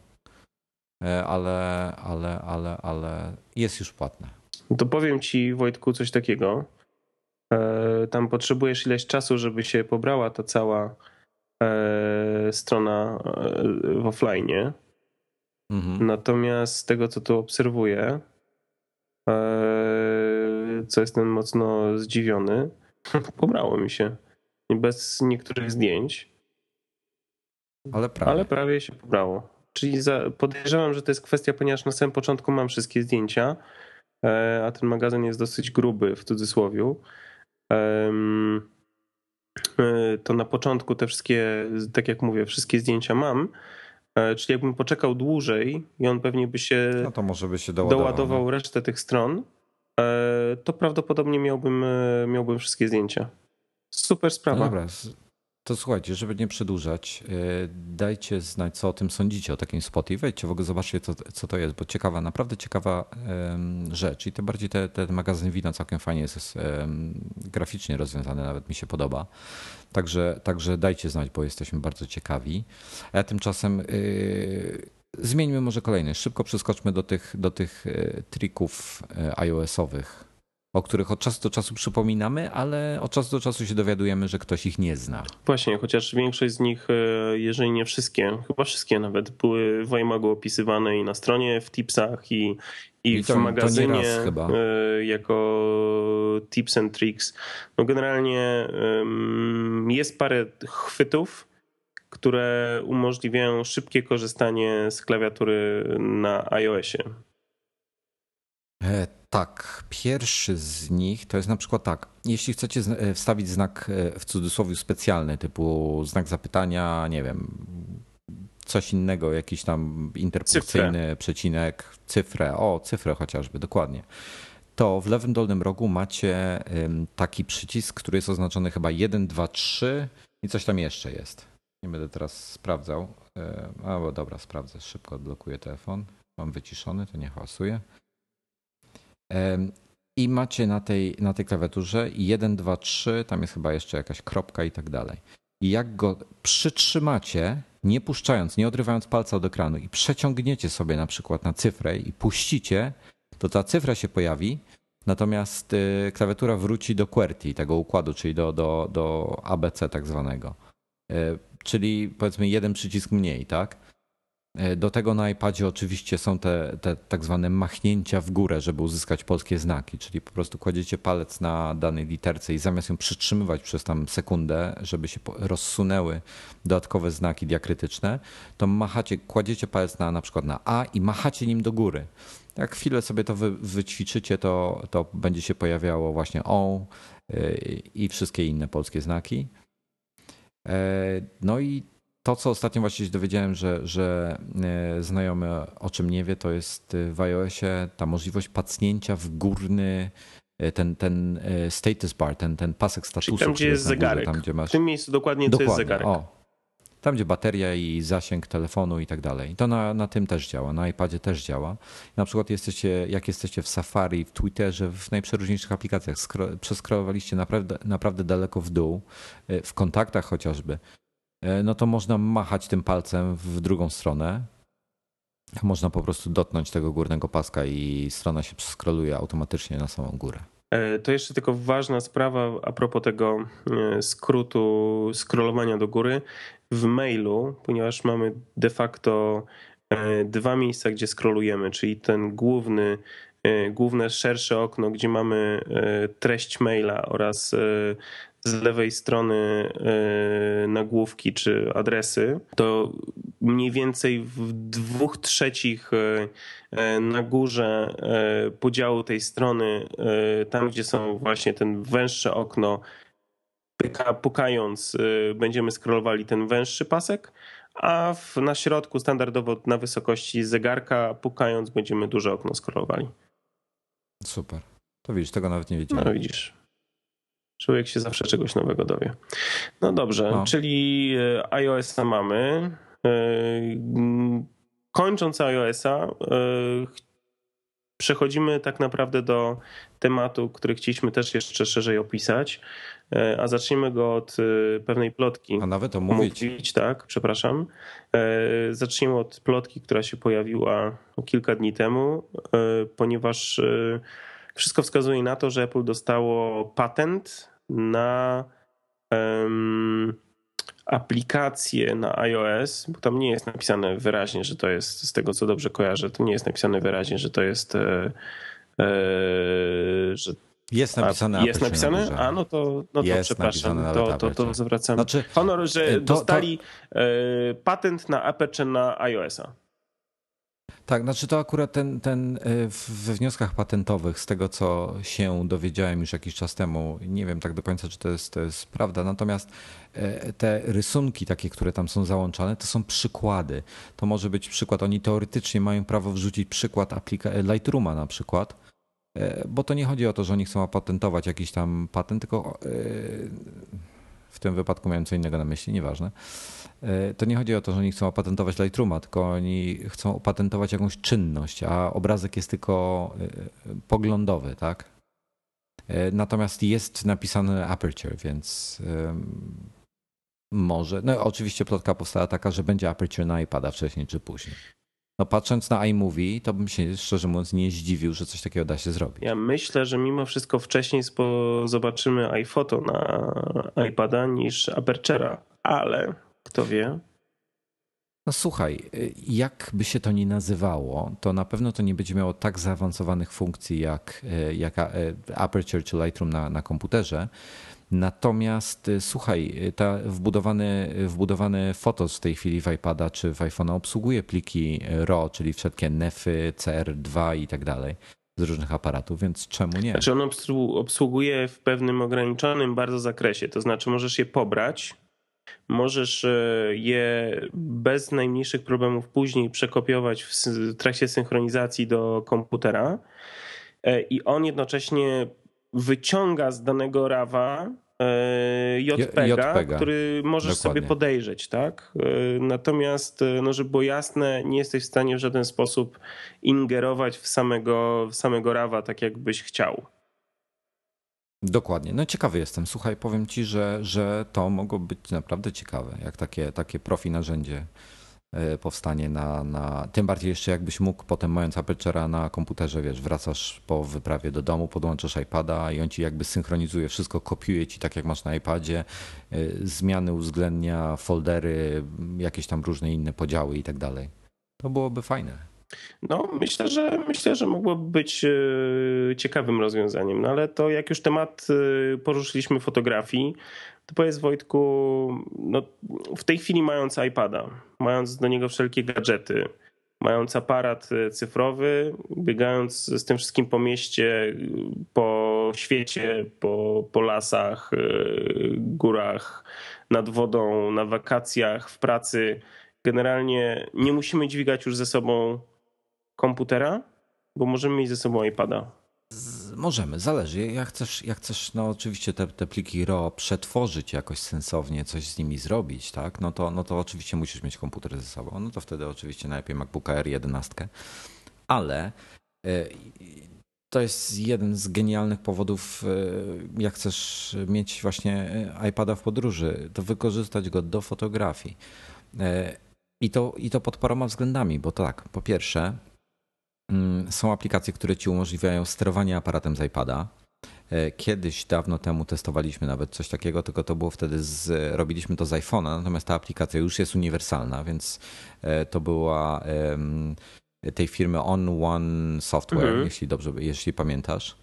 e, ale, ale, ale, ale jest już płatne. To powiem ci, Wojtku, coś takiego. E, tam potrzebujesz ileś czasu, żeby się pobrała ta cała strona w offline Mhm. Natomiast z tego, co tu obserwuję, e, co jestem mocno zdziwiony, pobrało mi się. Bez niektórych zdjęć. Ale prawie. Ale prawie się pobrało. Czyli za, podejrzewam, że to jest kwestia, ponieważ na samym początku mam wszystkie zdjęcia, e, a ten magazyn jest dosyć gruby w cudzysłowie. E, to na początku te wszystkie, tak jak mówię, wszystkie zdjęcia mam. E, czyli jakbym poczekał dłużej i on pewnie by się, no to może by się doładował, doładował no. resztę tych stron, e, to prawdopodobnie miałbym, e, miałbym wszystkie zdjęcia. Super sprawa. No dobra, to słuchajcie, żeby nie przedłużać, dajcie znać, co o tym sądzicie, o takim spotie. Wejdźcie w ogóle, zobaczcie, co, co to jest, bo ciekawa, naprawdę ciekawa rzecz. I tym bardziej ten te magazyn wina całkiem fajnie jest graficznie rozwiązany, nawet mi się podoba. Także, także dajcie znać, bo jesteśmy bardzo ciekawi. A ja tymczasem yy, zmieńmy może kolejny. Szybko przeskoczmy do tych, do tych yy, trików yy, iOS-owych, o których od czasu do czasu przypominamy, ale od czasu do czasu się dowiadujemy, że ktoś ich nie zna. Właśnie, chociaż większość z nich, yy, jeżeli nie wszystkie, chyba wszystkie nawet, były w iMagu opisywane i na stronie, w tipsach i, i, I to, w magazynie e, jako tips and tricks. No generalnie jest parę chwytów, które umożliwiają szybkie korzystanie z klawiatury na iOSie. E, tak, pierwszy z nich to jest na przykład tak. Jeśli chcecie e, wstawić znak w cudzysłowie specjalny, typu znak zapytania, nie wiem, coś innego, jakiś tam interpunkcyjny cyfrę. przecinek, cyfrę, o cyfrę chociażby, dokładnie. To w lewym dolnym rogu macie taki przycisk, który jest oznaczony chyba 1, 2, 3 i coś tam jeszcze jest. Nie będę teraz sprawdzał. A, bo dobra, sprawdzę. Szybko odblokuję telefon. Mam wyciszony, to nie hałasuję. I macie na tej, na tej klawiaturze 1, 2, 3, tam jest chyba jeszcze jakaś kropka i tak dalej. I jak go przytrzymacie, nie puszczając, nie odrywając palca od ekranu i przeciągniecie sobie na przykład na cyfrę i puścicie, to ta cyfra się pojawi, natomiast y, klawiatura wróci do QWERTY, tego układu, czyli do, do, do ABC tak zwanego. Y, czyli powiedzmy jeden przycisk mniej, tak? E, do tego na iPadzie oczywiście są te, te tak zwane machnięcia w górę, żeby uzyskać polskie znaki, czyli po prostu kładziecie palec na danej literce i zamiast ją przytrzymywać przez tam sekundę, żeby się rozsunęły dodatkowe znaki diakrytyczne, to machacie, kładziecie palec na na przykład na A i machacie nim do góry. Jak chwilę sobie to wy, wyćwiczycie, to, to będzie się pojawiało właśnie O e, i wszystkie inne polskie znaki. E, no i to, co ostatnio właśnie się dowiedziałem, że, że e, znajomy o czym nie wie, to jest e, w iOSie ta możliwość pacnięcia w górny e, ten, ten status bar, ten, ten pasek statusu. Czyli tam, gdzie jest, zegarek. Górze, tam, gdzie masz... W tym miejscu dokładnie, dokładnie. co jest zegarek. O, tam, gdzie bateria i zasięg telefonu i tak dalej. To na, na tym też działa, na iPadzie też działa. Na przykład jesteście, jak jesteście w Safari, w Twitterze, w najprzeróżniejszych aplikacjach, przeskrolowaliście naprawdę, naprawdę daleko w dół, w kontaktach chociażby, no to można machać tym palcem w drugą stronę. Można po prostu dotknąć tego górnego paska i strona się przeskroluje automatycznie na samą górę. E, to jeszcze tylko ważna sprawa a propos tego e, skrótu scrollowania do góry. W mailu, ponieważ mamy de facto dwa miejsca, gdzie scrollujemy, czyli ten główny, główne szersze okno, gdzie mamy treść maila oraz z lewej strony e, nagłówki czy adresy, to mniej więcej w dwóch trzecich e, e, na górze podziału tej strony, tam gdzie są właśnie ten węższe okno, pukając będziemy scrollowali ten węższy pasek, a w, na środku standardowo na wysokości zegarka pukając będziemy duże okno scrollowali. Super. To widzisz, tego nawet nie wiedziałem. No widzisz. Człowiek się zawsze czegoś nowego dowie. No dobrze, no. czyli e, iOS-a mamy. E, kończąc iOS-a, e, przechodzimy tak naprawdę do tematu, który chcieliśmy też jeszcze szerzej opisać, a zaczniemy go od pewnej plotki. A nawet omówić. Mówić, tak, przepraszam. Zaczniemy od plotki, która się pojawiła kilka dni temu, ponieważ wszystko wskazuje na to, że Apple dostało patent na um, aplikację na iOS, bo tam nie jest napisane wyraźnie, że to jest, z tego co dobrze kojarzę, to nie jest napisane wyraźnie, że to jest, e, e, że jest napisane. A, jest napisane? A no to, no to przepraszam, to, to, to zwracam znaczy, honor, że to, dostali to... E, patent na Aperture na iOS-a. Tak, znaczy to akurat ten, ten e, we wnioskach patentowych, z tego co się dowiedziałem już jakiś czas temu, nie wiem tak do końca, czy to jest, to jest prawda, natomiast e, te rysunki takie, które tam są załączane, to są przykłady. To może być przykład, oni teoretycznie mają prawo wrzucić przykład aplika- Lightrooma na przykład, e, bo to nie chodzi o to, że oni chcą opatentować jakiś tam patent, tylko w tym wypadku miałem co innego na myśli, nieważne E, to nie chodzi o to, że oni chcą opatentować Lightrooma, tylko oni chcą opatentować jakąś czynność, a obrazek jest tylko e, poglądowy, tak? E, natomiast jest napisany aperture, więc może. No oczywiście plotka powstała taka, że będzie aperture na iPada wcześniej czy później. No patrząc na iMovie, to bym się szczerze mówiąc nie zdziwił, że coś takiego da się zrobić. Ja myślę, że mimo wszystko wcześniej zobaczymy iPhoto na iPada niż Aperture'a, ale kto wie? No słuchaj, jak by się to nie nazywało, to na pewno to nie będzie miało tak zaawansowanych funkcji jak, jak Aperture czy Lightroom na, na komputerze. Natomiast słuchaj, ta wbudowany, wbudowany Fotos w tej chwili w iPada czy w iPhone'a obsługuje pliki RAW, czyli wszystkie NEFy, CR2 i tak dalej z różnych aparatów, więc czemu nie? Znaczy on obsługuje w pewnym ograniczonym bardzo zakresie, to znaczy możesz je pobrać, możesz e, je bez najmniejszych problemów później przekopiować w trakcie synchronizacji do komputera e, i on jednocześnie wyciąga z danego rawa e, JPEGa, JPEGa. który możesz Dokładnie. sobie podejrzeć, tak? Natomiast, no żeby było jasne, nie jesteś w stanie w żaden sposób ingerować w samego, w samego rawa, tak jakbyś chciał. Dokładnie. No ciekawy jestem. Słuchaj, powiem ci, że, że to mogło być naprawdę ciekawe, jak takie, takie profi narzędzie e, powstanie na, na. Tym bardziej jeszcze jakbyś mógł potem mając Aperture'a na komputerze, wiesz, wracasz po wyprawie do domu, podłączasz iPada i on ci jakby synchronizuje wszystko, kopiuje ci tak jak masz na iPadzie, e, zmiany uwzględnia, foldery, jakieś tam różne inne podziały i tak dalej. To byłoby fajne. No, myślę, że myślę, że mogłoby być e, ciekawym rozwiązaniem. No ale to jak już temat e, poruszyliśmy fotografii, to powiedz Wojtku, no, w tej chwili mając iPada, mając do niego wszelkie gadżety, mając aparat e, cyfrowy, biegając z tym wszystkim po mieście, po świecie, po, po lasach, górach, nad wodą, na wakacjach, w pracy, generalnie nie musimy dźwigać już ze sobą komputera, bo możemy mieć ze sobą iPada. Możemy, zależy. Jak chcesz, jak chcesz no oczywiście te, te pliki RAW przetworzyć jakoś sensownie, coś z nimi zrobić, tak? No to, no to oczywiście musisz mieć komputer ze sobą. No to wtedy oczywiście najlepiej MacBooka R11. Ale y, to jest jeden z genialnych powodów, y, jak chcesz mieć właśnie y, iPada w podróży, to wykorzystać go do fotografii. I to, I to pod paroma względami, bo tak, po pierwsze, są aplikacje, które ci umożliwiają sterowanie aparatem z iPada. E, kiedyś, dawno temu testowaliśmy nawet coś takiego, tylko to było wtedy, z, robiliśmy to z iPhone'a, natomiast ta aplikacja już jest uniwersalna, więc e, to była tej firmy On One Software, mhm. jeśli dobrze, jeśli pamiętasz.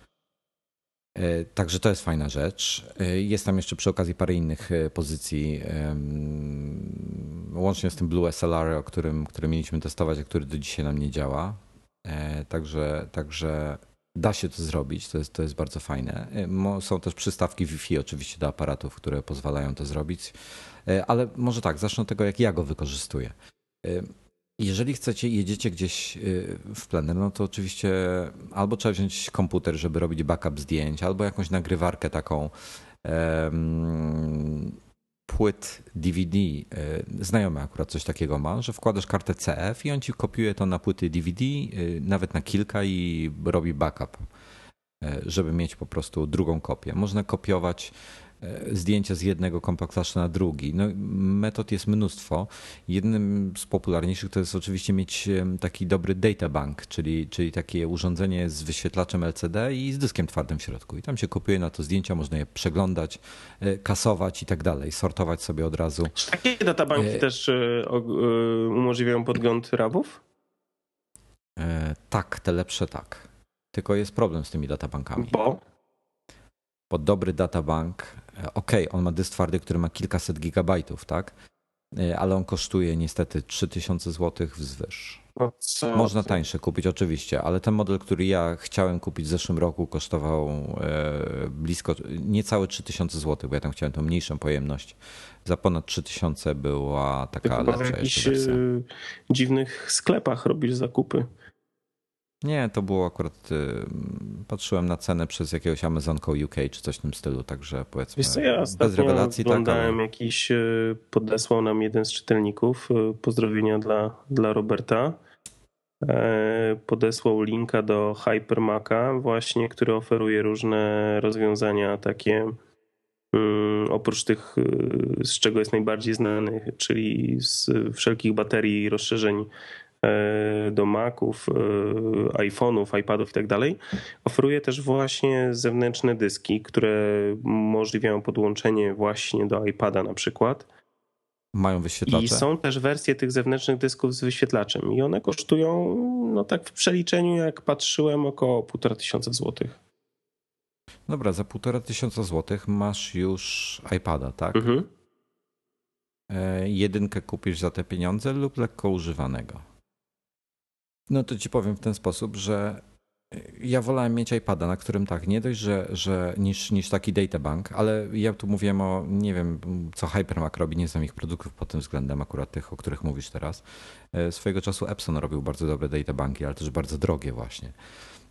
E, także to jest fajna rzecz. Jest tam jeszcze przy okazji parę innych pozycji, łącznie z tym Blue SLR, o którym, który mieliśmy testować, a który do dzisiaj nam nie działa. E, także, także da się to zrobić, to jest, to jest bardzo fajne. E, są też przystawki Wi-Fi oczywiście do aparatów, które pozwalają to zrobić, e, ale może tak, zacznę od tego, jak ja go wykorzystuję. Jeżeli chcecie, jedziecie gdzieś w plener, no to oczywiście albo trzeba wziąć komputer, żeby robić backup zdjęć, albo jakąś nagrywarkę taką płyt DVD. E, znajomy akurat coś takiego ma, że wkładasz kartę CF i on ci kopiuje to na płyty DVD, e, nawet na kilka i robi backup, e, żeby mieć po prostu drugą kopię. Można kopiować zdjęcia z jednego compact flasha na drugi. No, metod jest mnóstwo. Jednym z popularniejszych to jest oczywiście mieć taki dobry databank, czyli, czyli takie urządzenie z wyświetlaczem LCD i z dyskiem twardym w środku. I tam się kopiuje na to zdjęcia, można je przeglądać, e, kasować i tak dalej, sortować sobie od razu. Czy takie databanki e... też e, umożliwiają podgląd RAWów? E, tak, te lepsze tak. Tylko jest problem z tymi databankami. Bo? Bo dobry databank ok, on ma dysk twardy, który ma kilkaset gigabajtów, tak? E, ale on kosztuje niestety 3000 zł wzwyż. No Można tańsze kupić oczywiście, ale ten model, który ja chciałem kupić w zeszłym roku kosztował e, blisko niecałe 3000 zł, bo ja tam chciałem tą mniejszą pojemność. Za ponad 3000 była taka lepsza w jakichś e, dziwnych sklepach robisz zakupy. Nie, to było akurat. Y, patrzyłem na cenę przez jakiegoś Amazonko UK czy coś w tym stylu, także powiedzmy. Wiesz co, ja bez rewelacji. Oglądałem tak, ale... jakiś, y, podesłał nam jeden z czytelników. Y, pozdrowienia dla, dla Roberta. E, podesłał linka do Hypermaka, właśnie, który oferuje różne rozwiązania takie. Mm, oprócz tych, z czego jest najbardziej znany, czyli z wszelkich baterii, rozszerzeń E, do Maców, e, iPhone'ów, iPadów i tak dalej. Oferuje też właśnie zewnętrzne dyski, które umożliwiają podłączenie właśnie do iPada na przykład. Mają wyświetlacze. I są też wersje tych zewnętrznych dysków z wyświetlaczem i one kosztują, no tak w przeliczeniu jak patrzyłem, około półtora tysiąca złotych. Dobra, za półtora tysiąca złotych masz już iPada, tak? Mhm. E, jedynkę kupisz za te pieniądze lub lekko używanego. No to ci powiem w ten sposób, że ja wolałem mieć iPada, na którym tak, nie dość, że, że niż, niż taki databank, ale ja tu mówiłem o, nie wiem, co Hypermac robi, nie znam ich produktów pod tym względem, akurat tych, o których mówisz teraz. E, swojego czasu Epson robił bardzo dobre databanki, ale też bardzo drogie właśnie.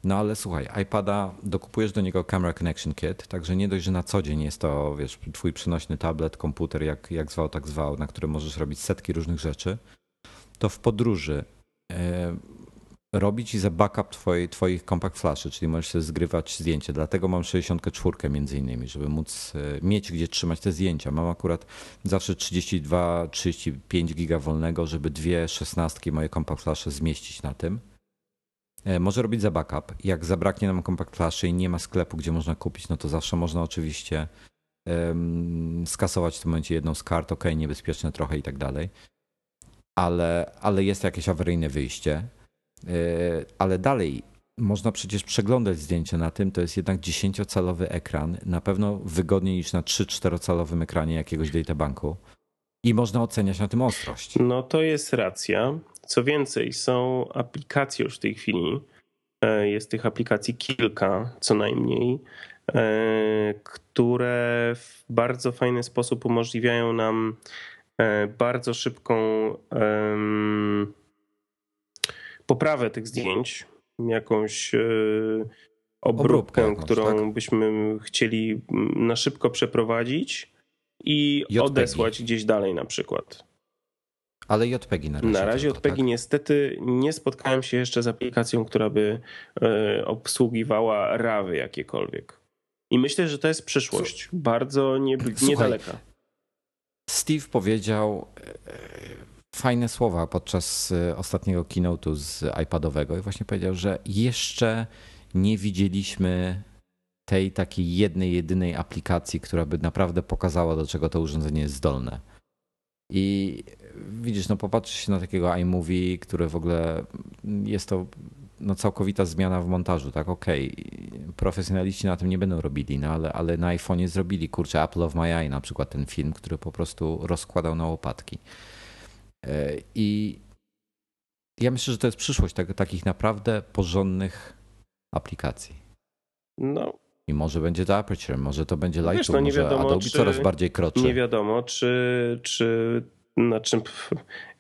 No ale słuchaj, iPada dokupujesz do niego Camera Connection Kit, także nie dość, że na co dzień jest to, wiesz, twój przynośny tablet, komputer, jak, jak zwał, tak zwał, na którym możesz robić setki różnych rzeczy, to w podróży e, robić i za backup twoi, twoich compact czyli możesz sobie zgrywać zdjęcie. Dlatego mam 64 między innymi, żeby móc e, mieć gdzie trzymać te zdjęcia. Mam akurat zawsze 32-35 giga wolnego, żeby dwie szesnastki moje compact zmieścić na tym. E, może robić za backup. Jak zabraknie nam compact i nie ma sklepu, gdzie można kupić, no to zawsze można oczywiście um, skasować w tym momencie jedną z kart, ok, niebezpieczne trochę i tak dalej. ale, ale jest jakieś awaryjne wyjście. Ale dalej można przecież przeglądać zdjęcia na tym, to jest jednak 10-calowy ekran, na pewno wygodniej niż na 3-4-calowym ekranie jakiegoś databanku i można oceniać na tym ostrość. No to jest racja. Co więcej, są aplikacje już w tej chwili, e, jest tych aplikacji kilka co najmniej, e, które w bardzo fajny sposób umożliwiają nam e, bardzo szybką poprawę tych zdjęć jakąś e, obróbkę, obróbkę którą tak? byśmy chcieli na szybko przeprowadzić i JPG. odesłać gdzieś dalej na przykład. Ale JPEGi na razie. Na razie tylko, JPEGi tak? niestety nie spotkałem się jeszcze z aplikacją, która by e, obsługiwała rawy jakiekolwiek. I myślę, że to jest przyszłość. Bardzo nie, niedaleka. Steve powiedział fajne słowa podczas y, ostatniego keynote'u z iPadowego i właśnie powiedział, że jeszcze nie widzieliśmy tej takiej jednej, jedynej aplikacji, która by naprawdę pokazała, do czego to urządzenie jest zdolne. I widzisz, no popatrzysz się na takiego iMovie, który w ogóle jest to no, całkowita zmiana w montażu, tak? Okej, okay. profesjonaliści na tym nie będą robili, no ale, ale na iPhone'ie zrobili, kurczę, Apple of My Eye na przykład ten film, który po prostu rozkładał na łopatki. E, I ja myślę, że to jest przyszłość tak, takich naprawdę porządnych aplikacji. No. I może będzie to Aperture, może to będzie Lightroom, Wiesz, no może wiadomo, Adobe czy, coraz bardziej kroczy. Nie wiadomo, czy, czy na czym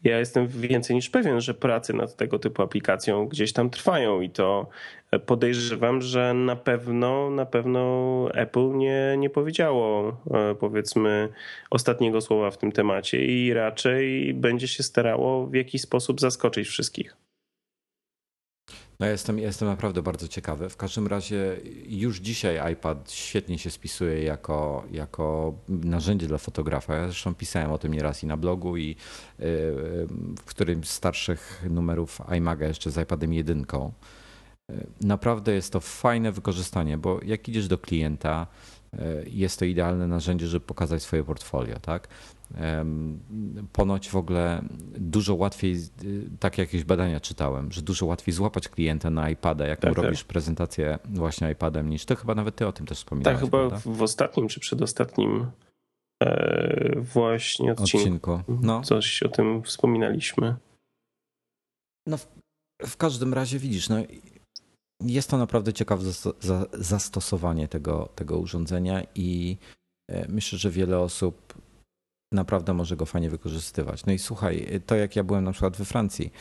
ja jestem więcej niż pewien, że prace nad tego typu aplikacją gdzieś tam trwają i to podejrzewam, że na pewno na pewno Apple nie, nie powiedziało e, powiedzmy ostatniego słowa w tym temacie i raczej będzie się starało w jakiś sposób zaskoczyć wszystkich. No jestem, jestem naprawdę bardzo ciekawy. W każdym razie już dzisiaj iPad świetnie się spisuje jako, jako narzędzie dla fotografa. Ja zresztą pisałem o tym nieraz i na blogu i y, w którymś z starszych numerów iMaga jeszcze z iPadem jedynką. Y, naprawdę jest to fajne wykorzystanie, bo jak idziesz do klienta, y, jest to idealne narzędzie, żeby pokazać swoje portfolio, tak? Ponoć w ogóle dużo łatwiej, takie jakieś badania czytałem, że dużo łatwiej złapać klienta na iPada, jak tak, robisz tak. prezentację właśnie iPadem, niż to chyba nawet ty o tym też wspominałeś. Tak, chyba prawda? w ostatnim czy przedostatnim e, właśnie odcinku, odcinku. No. coś o tym wspominaliśmy. No w, w każdym razie widzisz, no jest to naprawdę ciekawe zastosowanie tego, tego urządzenia i e, myślę, że wiele osób naprawdę może go fajnie wykorzystywać. No i słuchaj, to jak ja byłem na przykład we Francji,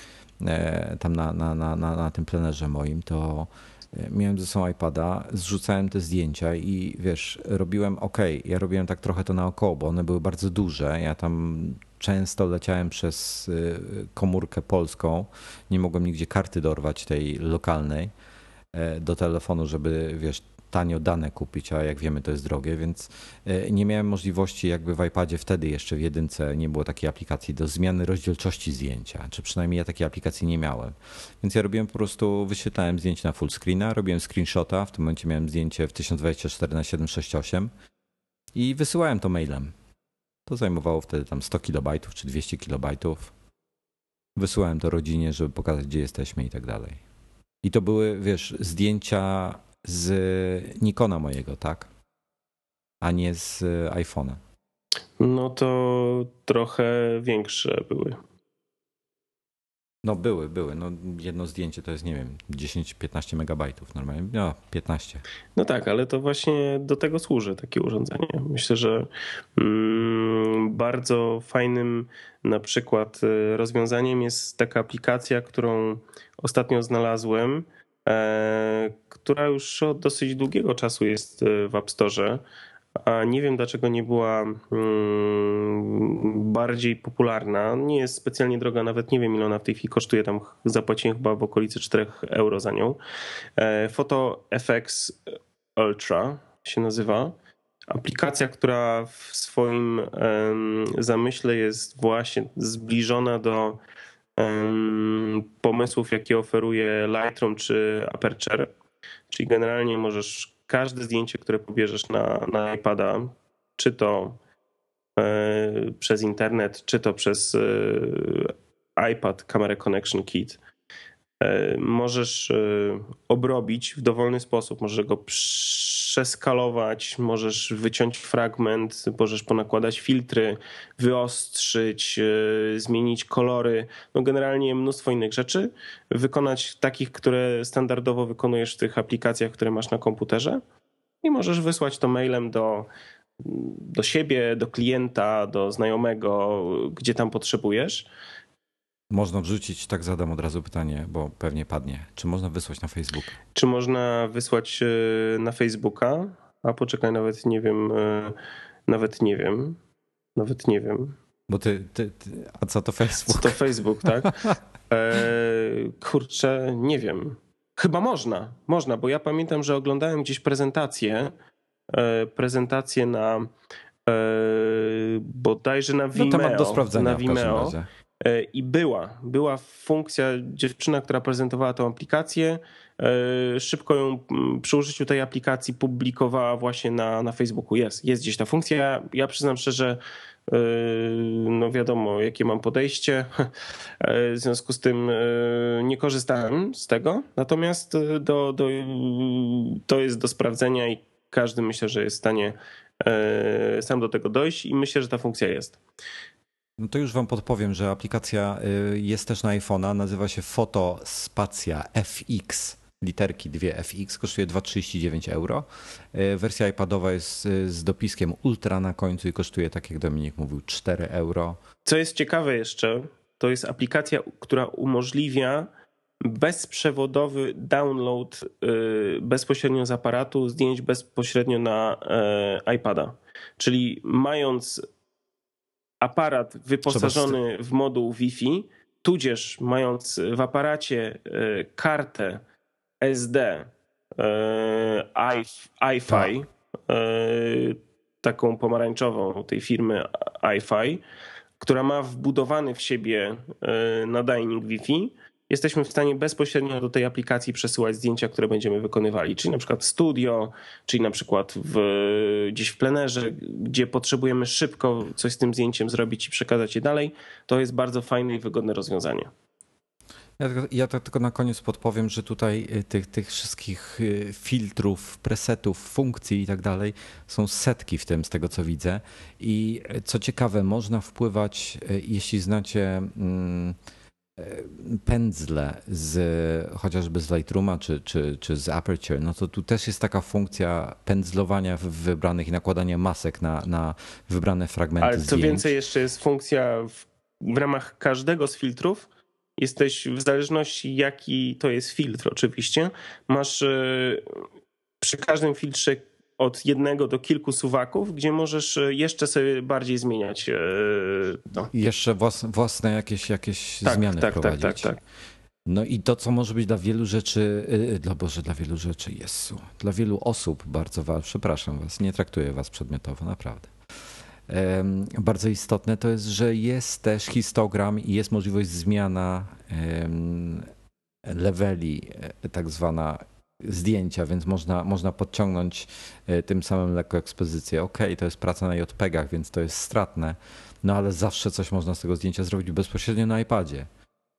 e, tam na, na, na, na tym plenerze moim, to e, miałem ze sobą iPada, zrzucałem te zdjęcia i wiesz, robiłem ok, ja robiłem tak trochę to naokoło, bo one były bardzo duże. Ja tam często leciałem przez komórkę polską, nie mogłem nigdzie karty dorwać tej lokalnej do telefonu, żeby wiesz, tanio dane kupić, a jak wiemy to jest drogie, więc e, nie miałem możliwości jakby w iPadzie wtedy jeszcze w jedynce nie było takiej aplikacji do zmiany rozdzielczości zdjęcia, czy przynajmniej ja takiej aplikacji nie miałem. Więc ja robiłem po prostu, wyświetlałem zdjęcie na full screena, robiłem screenshota, w tym momencie miałem zdjęcie w 1024 na 768 i wysyłałem to mailem. To zajmowało wtedy tam 100 kilobajtów czy 200 kilobajtów. Wysyłałem to rodzinie, żeby pokazać, gdzie jesteśmy i tak dalej. I to były, wiesz, zdjęcia z Nikona mojego, tak? A nie z iPhone'a. No to trochę większe były. No były, były. No jedno zdjęcie to jest, nie wiem, 10-15 megabajtów normalnie. No, 15. No tak, ale to właśnie do tego służy takie urządzenie. Myślę, że mm, bardzo fajnym na przykład y, rozwiązaniem jest taka aplikacja, którą ostatnio znalazłem, E, która już od dosyć długiego czasu jest e, w App Store, a nie wiem dlaczego nie była mm, bardziej popularna. Nie jest specjalnie droga, nawet nie wiem ile ona w tej chwili kosztuje, tam zapłaciłem chyba w okolicy 4 euro za nią. E, Photo FX Ultra się nazywa. Aplikacja, która w swoim zamyśle jest właśnie zbliżona do pomysłów, jakie oferuje Lightroom czy Aperture. Czyli generalnie możesz każde zdjęcie, które pobierzesz na, na iPada, czy to e, przez internet, czy to przez e, iPad Camera Connection Kit możesz obrobić w dowolny sposób. Możesz go przeskalować, możesz wyciąć fragment, możesz ponakładać filtry, wyostrzyć, zmienić kolory. No generalnie mnóstwo innych rzeczy. Wykonać takich, które standardowo wykonujesz w tych aplikacjach, które masz na komputerze i możesz wysłać to mailem do, do siebie, do klienta, do znajomego, gdzie tam potrzebujesz. Można wrzucić, tak zadam od razu pytanie, bo pewnie padnie. Czy można wysłać na Facebook? Czy można wysłać e, na Facebooka? A poczekaj, nawet nie wiem, e, nawet nie wiem, nawet nie wiem. Bo ty, ty, ty a co to Facebook? Co to Facebook, tak? E, kurczę, nie wiem. Chyba można, można, bo ja pamiętam, że oglądałem gdzieś prezentację, e, prezentację na bodajże na Vimeo. No temat do sprawdzenia na Vimeo. E, I była, była funkcja, dziewczyna, która prezentowała tę aplikację, szybko ją przy użyciu tej aplikacji publikowała właśnie na, na Facebooku. Jest, jest gdzieś ta funkcja. Ja przyznam szczerze, no wiadomo, jakie mam podejście. W związku z tym nie korzystałem z tego. Natomiast do, do, to jest do sprawdzenia i każdy myślę, że jest w stanie sam do tego dojść i myślę, że ta funkcja jest. No to już wam podpowiem, że aplikacja jest też na iPhone'a, nazywa się Fotospacja FX literki 2FX, kosztuje 2,39 euro. E, wersja iPadowa jest e, z dopiskiem Ultra na końcu i kosztuje, tak jak Dominik mówił, 4 euro. Co jest ciekawe jeszcze, to jest aplikacja, która umożliwia bezprzewodowy download bezpośrednio z aparatu zdjęć bezpośrednio na iPada. Czyli mając aparat wyposażony w moduł Wi-Fi, tudzież mając w aparacie kartę SD, e, iFi, e, taką pomarańczową tej firmy iFi, która ma wbudowany w siebie e, nadajnik Wi-Fi, jesteśmy w stanie bezpośrednio do tej aplikacji przesyłać zdjęcia, które będziemy wykonywali, czyli na przykład w studio, czyli na przykład w, gdzieś w plenerze, gdzie potrzebujemy szybko coś z tym zdjęciem zrobić i przekazać je dalej. To jest bardzo fajne i wygodne rozwiązanie. Ja, ja to tylko na koniec podpowiem, że tutaj y, tych, tych wszystkich y, filtrów, presetów, funkcji i tak dalej są setki w tym, z tego co widzę. I y, co ciekawe, można wpływać, jeśli znacie mm, pędzle z chociażby z Lightrooma czy, czy, czy z Aperture, no to tu też jest taka funkcja pędzlowania w wybranych i nakładania masek na, na wybrane fragmenty Ale co zdjęć. więcej, jeszcze jest funkcja w, w ramach każdego z filtrów jesteś w zależności jaki to jest filtr oczywiście, masz e, przy każdym filtrze od jednego do kilku suwaków, gdzie możesz e, jeszcze sobie bardziej zmieniać. No. Jeszcze własne jakieś, jakieś tak, zmiany tak, wprowadzić. Tak, tak, tak. No i to, co może być dla wielu rzeczy, dla Boże, dla wielu rzeczy, jest dla wielu osób bardzo ważne, przepraszam was, nie traktuję was przedmiotowo, naprawdę bardzo istotne to jest, że jest też histogram i jest możliwość zmiana leveli, e, tak zwana zdjęcia, więc można, można podciągnąć e, tym samym lekko ekspozycję. Ok, to jest praca na JPEGach, więc to jest stratne, no ale zawsze coś można z tego zdjęcia zrobić bezpośrednio na iPadzie.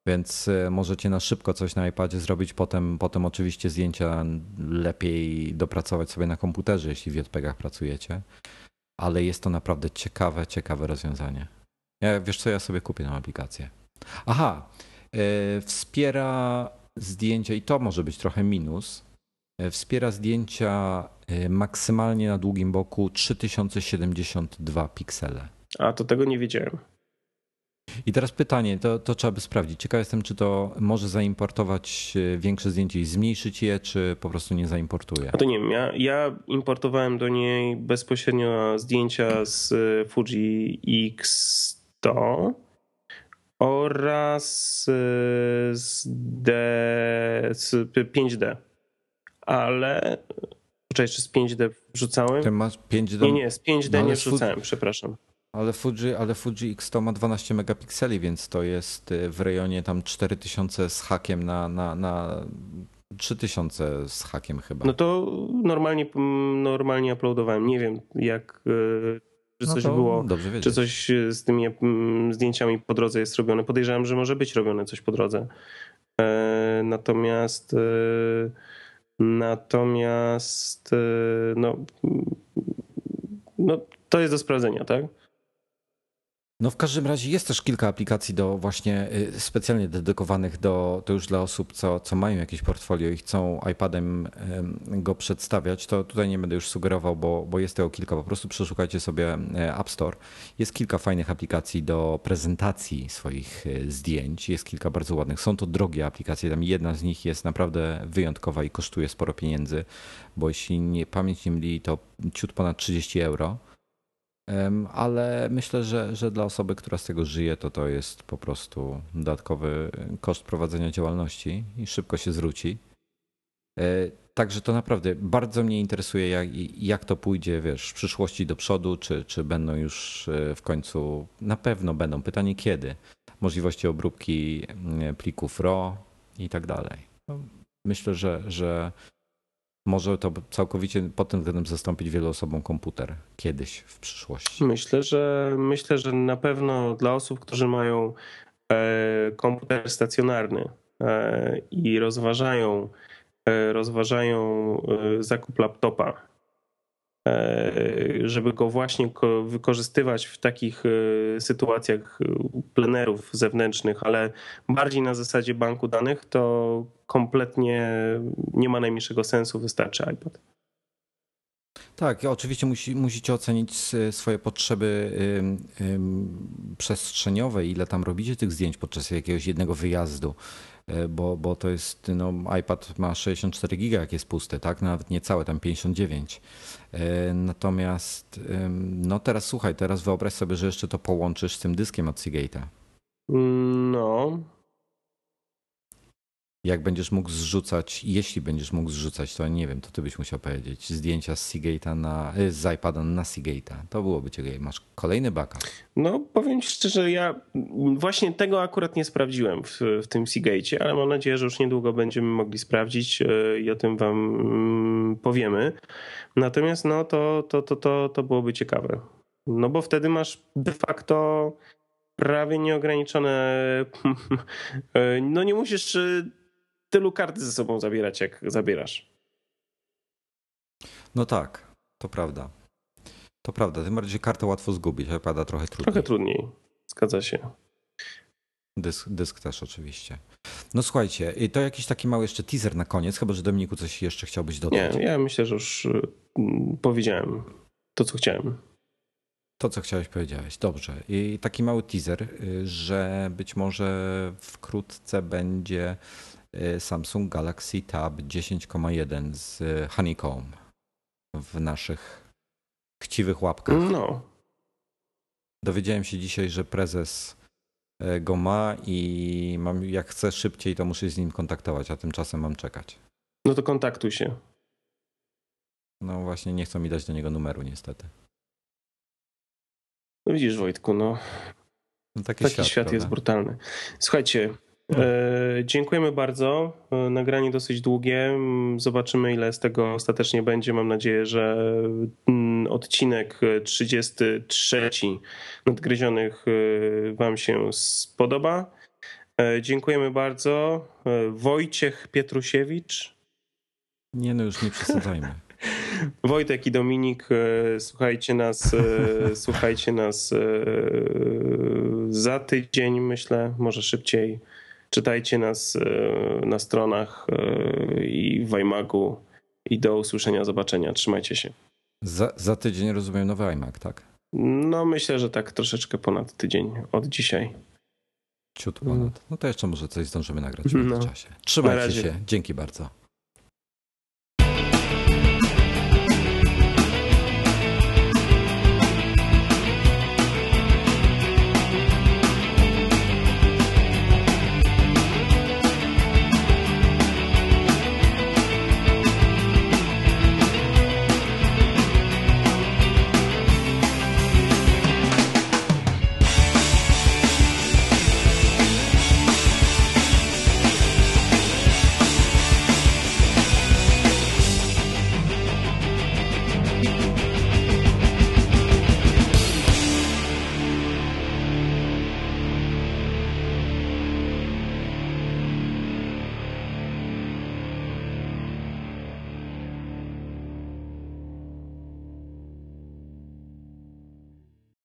Więc e, możecie na szybko coś na iPadzie zrobić, potem, potem oczywiście zdjęcia lepiej dopracować sobie na komputerze, jeśli w JPEGach pracujecie ale jest to naprawdę ciekawe, ciekawe rozwiązanie. Ja, wiesz co, ja sobie kupię tę aplikację. Aha, yy, wspiera zdjęcia i to może być trochę minus. Yy, wspiera zdjęcia yy, maksymalnie na długim boku 3072 piksele. A to tego nie wiedziałem. I teraz pytanie, to, to trzeba by sprawdzić. Ciekaw jestem, czy to może zaimportować e, większe zdjęcie i zmniejszyć je, czy po prostu nie zaimportuje. A to nie wiem, ja, ja importowałem do niej bezpośrednio zdjęcia z e, Fuji X100 oraz e, z, D, z 5D. Ale czy z 5D wrzucałem? Ty masz 5D? Nie, nie, z 5D no, nie wrzucałem, przepraszam. Ale Fuji, ale Fuji X to ma 12 megapikseli, więc to jest y, w rejonie tam 4000 z hakiem na, na, na 3000 z hakiem chyba. No to normalnie, normalnie uploadowałem. Nie wiem jak, czy no coś było, czy coś z tymi mm, zdjęciami po drodze jest robione. Podejrzewam, że może być robione coś po drodze. E, natomiast e, natomiast e, no, no to jest do sprawdzenia, tak? No w każdym razie jest też kilka aplikacji do właśnie y, specjalnie dedykowanych do, to już dla osób, co, co mają jakieś portfolio i chcą iPadem go przedstawiać. To tutaj nie będę już sugerował, bo, bo jest tego kilka. Po prostu przeszukajcie sobie e, App Store. Jest kilka fajnych aplikacji do prezentacji swoich e, zdjęć. Jest kilka bardzo ładnych. Są to drogie aplikacje. Tam jedna z nich jest naprawdę wyjątkowa i kosztuje sporo pieniędzy, bo jeśli nie, pamięć nie myli, to ciut ponad 30 euro ale myślę, że, że dla osoby, która z tego żyje, to to jest po prostu dodatkowy koszt prowadzenia działalności i szybko się zwróci. E, także to naprawdę bardzo mnie interesuje, jak, jak to pójdzie wiesz, w przyszłości do przodu, czy, czy będą już e, w końcu, na pewno będą. Pytanie kiedy? Możliwości obróbki plików RAW i tak dalej. No, myślę, że, że może to całkowicie pod tym względem zastąpić wielu osobom komputer kiedyś w przyszłości. Myślę, że myślę, że na pewno dla osób, którzy mają e, komputer stacjonarny e, i rozważają, e, rozważają zakup laptopa żeby go właśnie wykorzystywać w takich e, sytuacjach e, plenerów zewnętrznych, ale bardziej na zasadzie banku danych, to kompletnie nie ma najmniejszego sensu, wystarczy iPad. Tak, oczywiście musi, musicie ocenić swoje potrzeby przestrzeniowe, ile tam robicie tych zdjęć podczas jakiegoś jednego wyjazdu. E, bo, bo to jest, no iPad ma 64 giga, jak jest pusty, tak? Nawet nie całe, tam 59. E, natomiast no teraz słuchaj, teraz wyobraź sobie, że jeszcze to połączysz z tym dyskiem od Seagate'a. No, jak będziesz mógł zrzucać, jeśli będziesz mógł zrzucać, to nie wiem, to ty byś musiał powiedzieć, zdjęcia z Seagate'a na, y, z iPada na Seagate'a. To byłoby ciekawe. Masz kolejny backup. No powiem ci szczerze, ja właśnie tego akurat nie sprawdziłem w, w tym Seagate'cie, ale mam nadzieję, że już niedługo będziemy mogli sprawdzić y, i o tym wam mm, powiemy. Natomiast no to, to, to, to, to byłoby ciekawe. No bo wtedy masz de facto prawie nieograniczone. Y, no nie musisz tylu karty ze sobą zabierać, jak zabierasz. No tak, to prawda. To prawda, tym bardziej kartę łatwo zgubić, a pada trochę trudniej. Trochę trudniej, zgadza się. Dysk, dysk też oczywiście. No słuchajcie, i to jakiś taki mały jeszcze teaser na koniec, chyba że Dominiku coś jeszcze chciałbyś dodać. Nie, ja myślę, że już mm, powiedziałem to, co chciałem. To, co chciałeś, powiedziałeś. Dobrze. I taki mały teaser, y, że być może wkrótce będzie Y, Samsung Galaxy Tab 10,1 z Honeycomb w naszych chciwych łapkach. No. Dowiedziałem się dzisiaj, że prezes y, go ma i mam, jak chcę szybciej, to muszę z nim kontaktować, a tymczasem mam czekać. No to kontaktuj się. No właśnie, nie chcą mi dać do niego numeru, niestety. No widzisz, Wojtku, no. no taki, taki świat, świat jest brutalny. Słuchajcie, dziękujemy bardzo. E, nagranie dosyć długie. Zobaczymy, ile z tego ostatecznie będzie. Mam nadzieję, że mm, odcinek 33 nadgryzionych e, Wam się spodoba. Dziękujemy bardzo. Wojciech Pietrusiewicz. Nie, no już nie przesadzajmy. Wojtek i Dominik, słuchajcie nas, słuchajcie nas za tydzień, myślę, może szybciej. Czytajcie nas e, na stronach e, i w iMagu i do usłyszenia, zobaczenia. Trzymajcie się. Za, za tydzień rozumiem nowy iMac, tak? No myślę, że tak troszeczkę ponad tydzień od dzisiaj. Ciut ponad. No to jeszcze może coś zdążymy nagrać w no. czasie. Trzymajcie się. Dzięki bardzo.